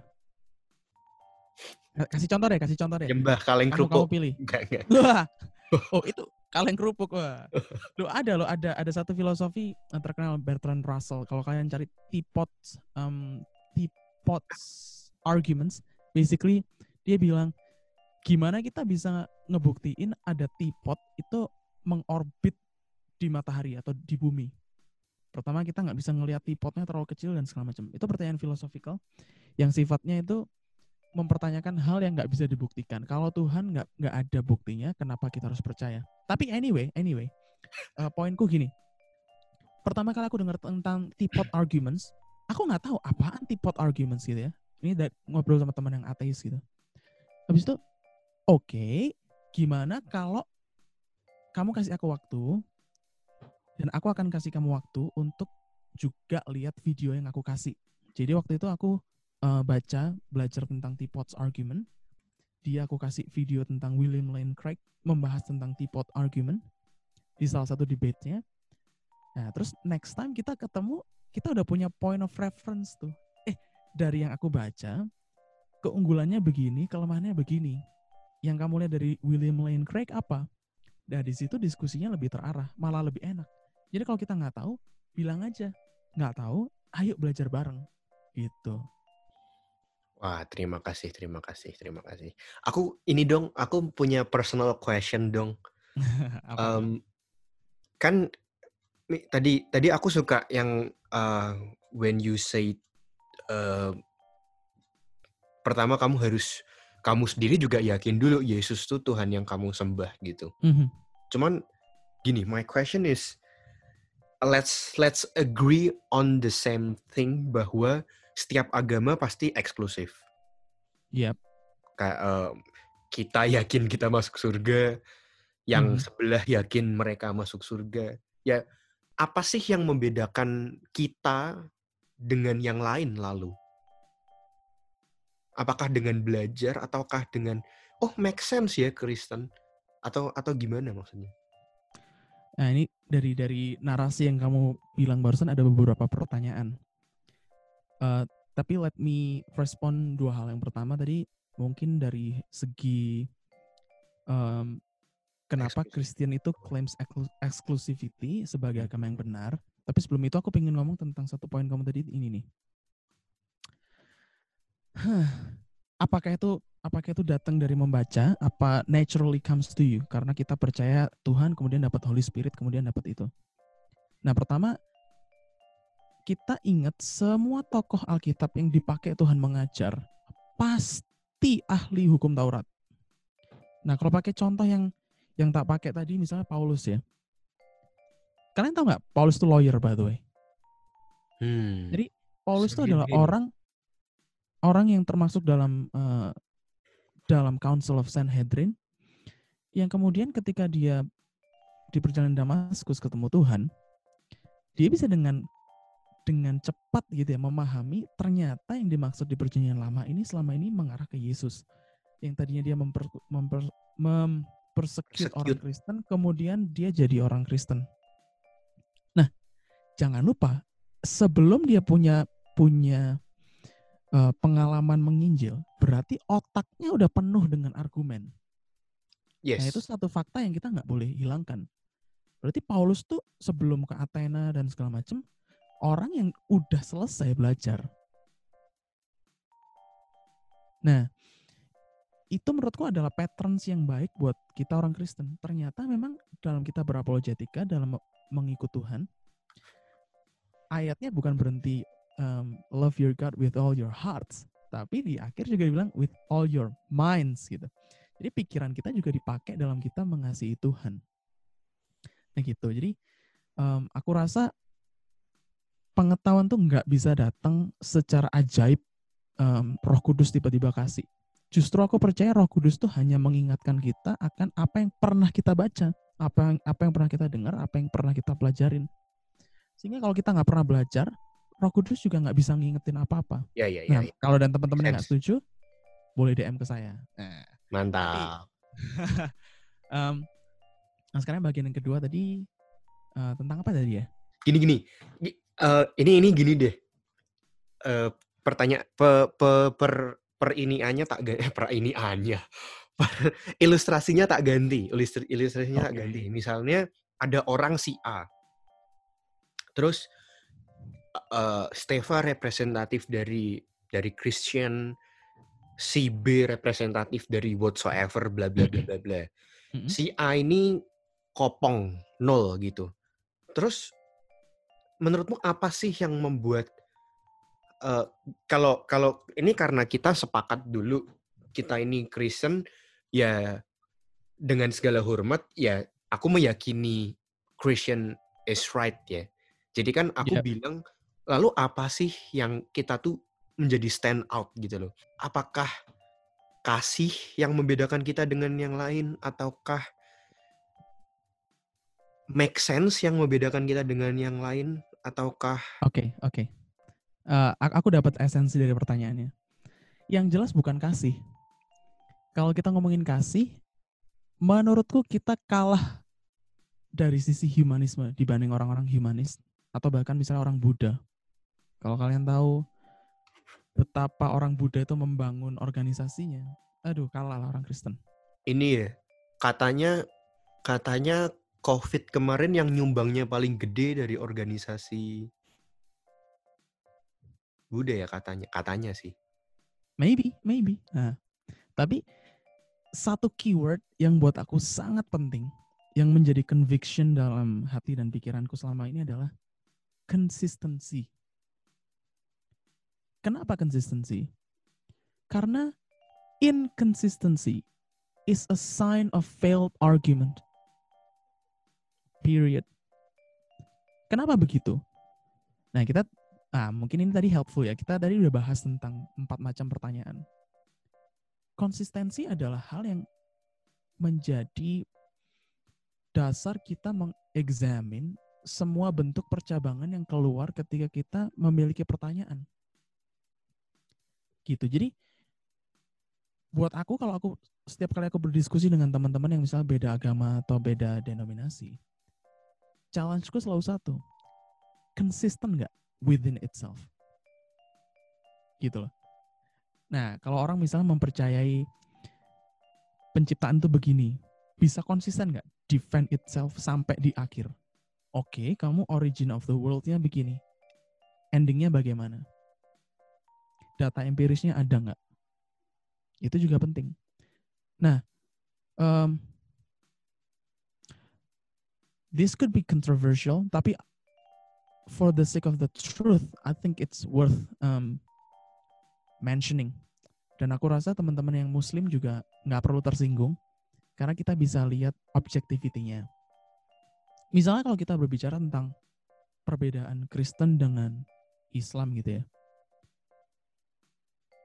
Kasih contoh deh, kasih contoh deh. nyembah kaleng Kamu kamu kerupuk pilih. enggak enggak oh itu kaleng kerupuk wah. Lo ada lo ada ada satu filosofi yang terkenal Bertrand Russell. Kalau kalian cari teapot um, teapots arguments, basically dia bilang gimana kita bisa ngebuktiin ada teapot itu mengorbit di matahari atau di bumi. Pertama kita nggak bisa ngelihat teapotnya terlalu kecil dan segala macam. Itu pertanyaan filosofikal yang sifatnya itu mempertanyakan hal yang nggak bisa dibuktikan. Kalau Tuhan nggak nggak ada buktinya, kenapa kita harus percaya? Tapi anyway, anyway, eh, poinku gini. Pertama kali aku dengar tentang teapot arguments, aku nggak tahu apaan teapot arguments gitu ya. Ini dari ngobrol sama teman yang ateis gitu. Habis itu, oke, gimana kalau kamu kasih aku waktu dan aku akan kasih kamu waktu untuk juga lihat video yang aku kasih. Jadi waktu itu aku eh, baca belajar tentang teapot's argument. Dia aku kasih video tentang William Lane Craig membahas tentang teapot argument di salah satu debate-nya. Nah, terus next time kita ketemu, kita udah punya point of reference tuh. Eh, dari yang aku baca, keunggulannya begini, kelemahannya begini. Yang kamu lihat dari William Lane Craig apa? Nah, di situ diskusinya lebih terarah, malah lebih enak. Jadi kalau kita nggak tahu, bilang aja. Nggak tahu, ayo belajar bareng. Gitu. Wah, terima kasih, terima kasih, terima kasih. Aku ini dong, aku punya personal question dong. Em, kan tadi tadi aku suka yang uh, when you say uh, pertama kamu harus kamu sendiri juga yakin dulu Yesus tuh Tuhan yang kamu sembah gitu. Mhm. Cuman gini, my question is let's let's agree on the same thing bahwa setiap agama pasti eksklusif. Yap. Kayak em, kita yakin kita masuk surga, yang Mhm. sebelah yakin mereka masuk surga. Ya, apa sih yang membedakan kita dengan yang lain lalu? Apakah dengan belajar ataukah dengan oh make sense ya Kristen atau atau gimana maksudnya? Nah ini dari dari narasi yang kamu bilang barusan ada beberapa pertanyaan. Eh, tapi let me respond dua hal. Yang pertama tadi mungkin dari segi um, kenapa. Kristen itu claims exclusivity sebagai agama yang benar. Tapi sebelum itu aku pengen ngomong tentang satu poin kamu tadi ini nih. Hah, apakah itu apakah itu datang dari membaca? Apa naturally comes to you? Karena kita percaya Tuhan, kemudian dapat Holy Spirit, kemudian dapat itu. Nah, pertama kita ingat semua tokoh Alkitab yang dipakai Tuhan mengajar pasti ahli hukum Taurat. Nah, kalau pakai contoh yang yang tak pakai tadi misalnya Paulus ya. Kalian tahu nggak Paulus itu lawyer by the way. Hmm. Jadi Paulus itu adalah orang orang yang termasuk dalam eh, dalam Council of Sanhedrin yang kemudian ketika dia di perjalanan Damaskus ketemu Tuhan, dia bisa dengan dengan cepat gitu ya memahami ternyata yang dimaksud di perjanjian lama ini selama ini mengarah ke Yesus. Yang tadinya dia memper, memper, mempersecute orang. Kristen, kemudian dia jadi orang Kristen. Nah, jangan lupa sebelum dia punya punya eh, pengalaman menginjil, berarti otaknya udah penuh dengan argumen. Yes. Nah itu satu fakta yang kita nggak boleh hilangkan. Berarti Paulus tuh sebelum ke Athena dan segala macam orang yang udah selesai belajar. Nah itu menurutku adalah patterns yang baik buat kita orang Kristen. Ternyata memang dalam kita berapologetika dalam me- mengikut Tuhan, ayatnya bukan berhenti um, love your God with all your hearts, tapi di akhir juga dibilang with all your minds gitu. Jadi pikiran kita juga dipakai dalam kita mengasihi Tuhan. Nah gitu. Jadi em, aku rasa pengetahuan tuh nggak bisa datang secara ajaib em, Roh Kudus tiba-tiba kasih. Justru aku percaya Roh Kudus tuh hanya mengingatkan kita akan apa yang pernah kita baca, apa yang apa yang pernah kita dengar, apa yang pernah kita pelajarin. Sehingga kalau kita nggak pernah belajar, Roh Kudus juga nggak bisa ngingetin apa-apa. Ya ya ya. Nah, ya. kalau dan teman-teman yang nggak setuju, boleh DM ke saya. Nah, Mantap. Em, nah sekarang bagian yang kedua tadi eh, tentang apa tadi ya? Gini eh, ini ini gini deh. Eh pertanyaan pe, pe, per per iniannya tak ga- eh, per iniannya. Per- ilustrasinya tak ganti. Ilustri, ilustrasinya tak Oke. ganti. Misalnya ada orang si A. Terus eh Steva representatif dari dari Christian si B representatif dari whatsoever bla bla bla bla bla. Si A ini kopong nol gitu. Terus menurutmu apa sih yang membuat eh, kalau kalau ini karena kita sepakat dulu kita ini Kristen ya dengan segala hormat ya aku meyakini Christian is right ya. Jadi kan aku Yep. bilang lalu apa sih yang kita tuh menjadi stand out gitu loh. Apakah kasih yang membedakan kita dengan yang lain ataukah make sense yang membedakan kita dengan yang lain ataukah Oke, oke. Eh, a- aku dapat esensi dari pertanyaannya. Yang jelas bukan kasih. Kalau kita ngomongin kasih, menurutku kita kalah dari sisi humanisme dibanding orang-orang humanis atau bahkan misalnya orang Buddha. Kalau kalian tahu betapa orang Buddha itu membangun organisasinya, aduh kalah lah orang Kristen. ini ya katanya katanya COVID kemarin yang nyumbangnya paling gede dari organisasi Buddha ya katanya katanya sih Maybe, maybe. Nah, tapi satu keyword yang buat aku sangat penting, yang menjadi conviction dalam hati dan pikiranku selama ini adalah consistency. Kenapa consistency? Karena inconsistency is a sign of failed argument. Period. Kenapa begitu? Nah, kita Ah, mungkin ini tadi helpful ya. Kita tadi udah bahas tentang empat macam pertanyaan. Konsistensi adalah hal yang menjadi dasar kita mengexamine semua bentuk percabangan yang keluar ketika kita memiliki pertanyaan. Gitu. Jadi buat aku kalau aku setiap kali aku berdiskusi dengan teman-teman yang misalnya beda agama atau beda denominasi, challenge-ku selalu satu. Konsisten nggak within itself. gitu loh. Nah, kalau orang misalnya mempercayai penciptaan itu begini, bisa konsisten nggak defend itself sampai di akhir? Oke, kamu origin of the world-nya begini. Endingnya bagaimana? Data empirisnya ada nggak? Itu juga penting. Nah, um, this could be controversial, tapi for the sake of the truth, I think it's worth um, mentioning. Dan aku rasa teman-teman yang Muslim juga nggak perlu tersinggung karena kita bisa lihat objectivity-nya. Misalnya kalau kita berbicara tentang perbedaan Kristen dengan Islam gitu ya,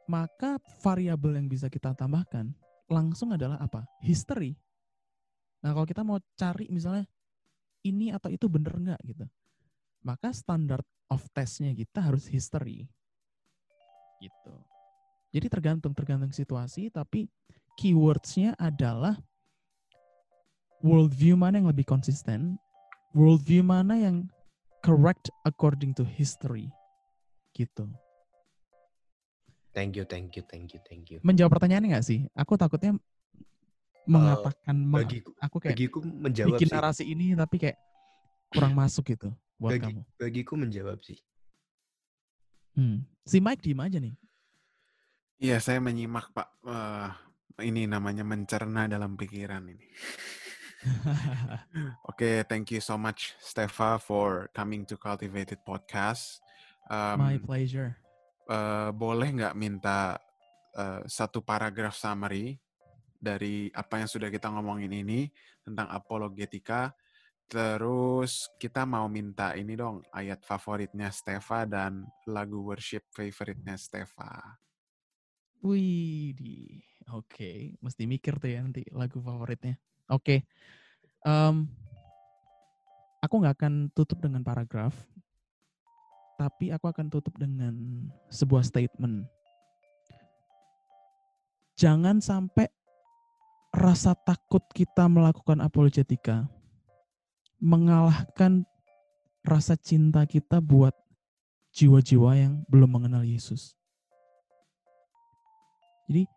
maka variabel yang bisa kita tambahkan langsung adalah apa? History. Nah kalau kita mau cari misalnya ini atau itu bener nggak gitu, maka standard of testnya kita harus history. Gitu. Jadi tergantung tergantung situasi, tapi keywordsnya adalah worldview mana yang lebih konsisten, worldview mana yang correct according to history, gitu. Thank you, thank you, thank you, thank you. Menjawab pertanyaannya nggak sih? Aku takutnya mengatakan, uh, bagiku, aku kayak bagiku menjawab bikin sih. narasi ini tapi kayak kurang masuk gitu buat Bagi, kamu. bagiku menjawab sih. Hmm. Si Mike diem aja nih. Iya, saya menyimak Pak. Uh, ini namanya mencerna dalam pikiran ini. Oke, okay, thank you so much, Stefa, for coming to Cultivated Podcast. Um, My pleasure. Uh, boleh nggak minta uh, satu paragraf summary dari apa yang sudah kita ngomongin ini tentang apologetika Terus kita mau minta ini dong ayat favoritnya Stefa dan lagu worship favoritnya Stefa. Wih, oke, okay. mesti mikir tuh ya nanti lagu favoritnya. Oke, okay. um, aku nggak akan tutup dengan paragraf, tapi aku akan tutup dengan sebuah statement. Jangan sampai rasa takut kita melakukan apologetika mengalahkan rasa cinta kita buat jiwa-jiwa yang belum mengenal Yesus. Jadi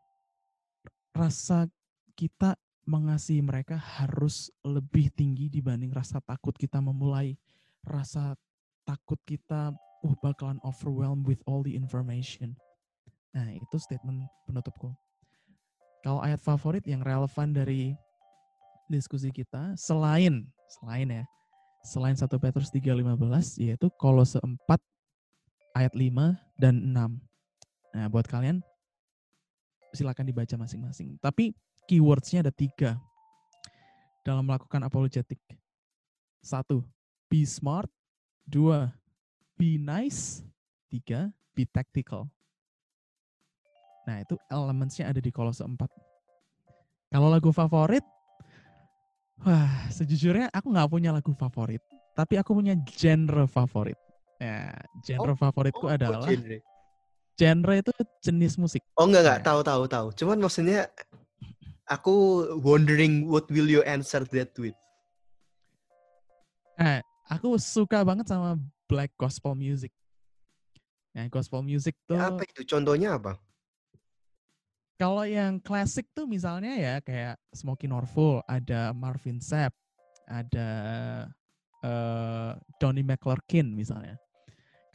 rasa kita mengasihi mereka harus lebih tinggi dibanding rasa takut kita memulai. Rasa takut kita uh bakalan overwhelmed with all the information. Nah, itu statement penutupku. Kalau ayat favorit yang relevan dari diskusi kita selain selain ya selain 1 Petrus 3:15 yaitu Kolose 4 ayat 5 dan 6. Nah, buat kalian silakan dibaca masing-masing. Tapi keywordsnya ada tiga dalam melakukan apologetik. Satu, be smart. Dua, be nice. Tiga, be tactical. Nah, itu elementsnya ada di Kolose 4. Kalau lagu favorit, Wah, sejujurnya aku nggak punya lagu favorit, tapi aku punya genre favorit. Ya, genre oh, favoritku oh, adalah oh, genre. genre itu jenis musik. Oh enggak enggak, ya. tahu tahu tahu. Cuman maksudnya aku wondering what will you answer that with? Nah, aku suka banget sama black gospel music. Nah, gospel music tuh. Ya, apa itu? Contohnya apa? Kalau yang klasik tuh misalnya ya kayak Smoky Norfolk, ada Marvin Sapp, ada uh, Donny McClurkin misalnya.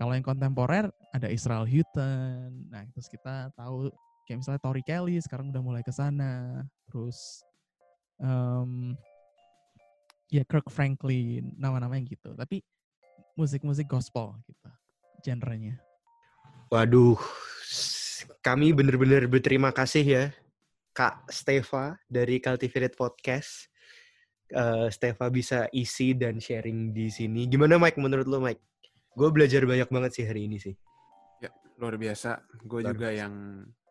Kalau yang kontemporer ada Israel Houghton. Nah, terus kita tahu kayak misalnya Tori Kelly sekarang udah mulai ke sana. Terus um, ya Kirk Franklin, nama-nama yang gitu. Tapi musik-musik gospel gitu genrenya. Waduh, kami benar-benar berterima kasih ya Kak Stefa dari Cultivated Podcast. Uh, Stefa bisa isi dan sharing di sini. Gimana Mike menurut lo Mike? Gue belajar banyak banget sih hari ini sih. Ya, luar biasa. Gue juga biasa. yang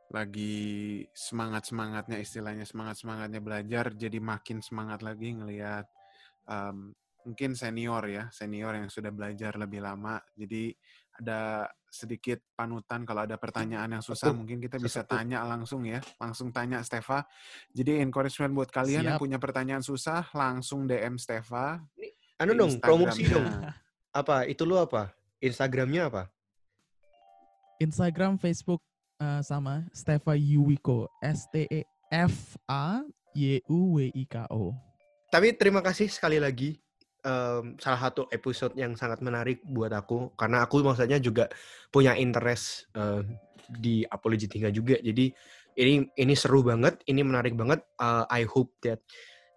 lagi semangat-semangatnya istilahnya semangat-semangatnya belajar jadi makin semangat lagi ngelihat um, mungkin senior ya, senior yang sudah belajar lebih lama. Jadi ada sedikit panutan kalau ada pertanyaan yang susah mungkin kita bisa tanya langsung ya langsung tanya Stefa. Jadi encouragement buat kalian Siap. yang punya pertanyaan susah langsung DM Stefa anu dong promosi dong. Apa itu lu apa? Instagramnya apa? Instagram, Facebook uh, sama Stefa Yuwiko. S T E F A Y U W I K O. Tapi terima kasih sekali lagi um, salah satu episode yang sangat menarik buat aku karena aku maksudnya juga punya interest uh, di apologetika juga. Jadi ini ini seru banget, ini menarik banget. Uh, I hope that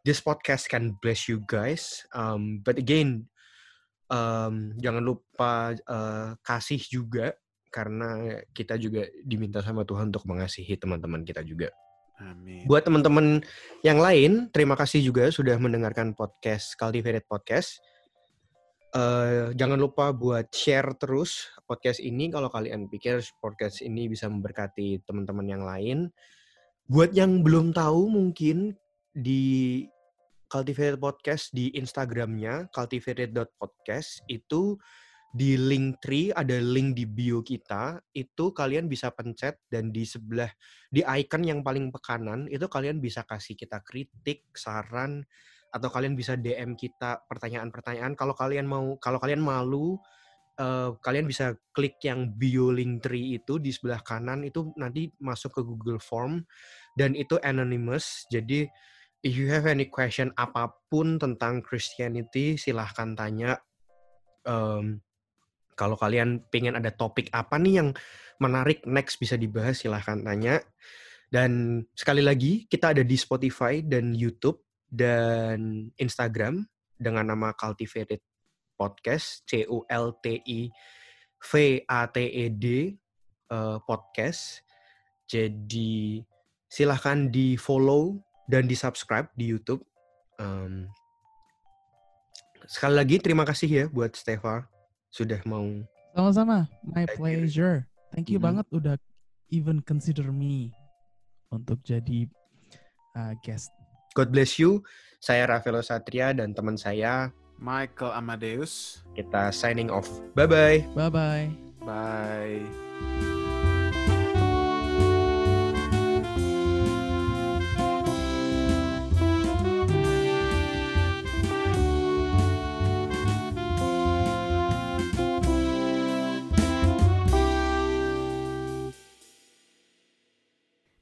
this podcast can bless you guys. Um, but again, um, jangan lupa uh, kasih juga karena kita juga diminta sama Tuhan untuk mengasihi teman-teman kita juga. Amin. Buat teman-teman yang lain, terima kasih juga sudah mendengarkan podcast Cultivated Podcast. Uh, jangan lupa buat share terus podcast ini kalau kalian pikir podcast ini bisa memberkati teman-teman yang lain. Buat yang belum tahu mungkin di Cultivated Podcast di Instagramnya cultivated.podcast itu di link tree ada link di bio kita itu kalian bisa pencet dan di sebelah di icon yang paling kanan itu kalian bisa kasih kita kritik saran atau kalian bisa DM kita pertanyaan-pertanyaan. Kalau kalian mau kalau kalian malu uh, kalian bisa klik yang bio link tree itu di sebelah kanan itu nanti masuk ke Google Form dan itu anonymous. Jadi if you have any question apa pun tentang Christianity silahkan tanya. Um, kalau kalian pengen ada topik apa nih yang menarik next bisa dibahas silahkan tanya. Dan sekali lagi kita ada di Spotify dan YouTube dan Instagram dengan nama Cultivated Podcast C U L T I V A T E D uh, podcast. Jadi silahkan di follow dan di subscribe di YouTube. Sekali lagi terima kasih ya buat Stefa sudah mau sama-sama. My pleasure. Thank you mm -hmm. banget udah even consider me untuk jadi uh, guest. God bless you. Saya Rafael Satria dan teman saya Michael Amadeus. kita signing off. Bye bye bye bye bye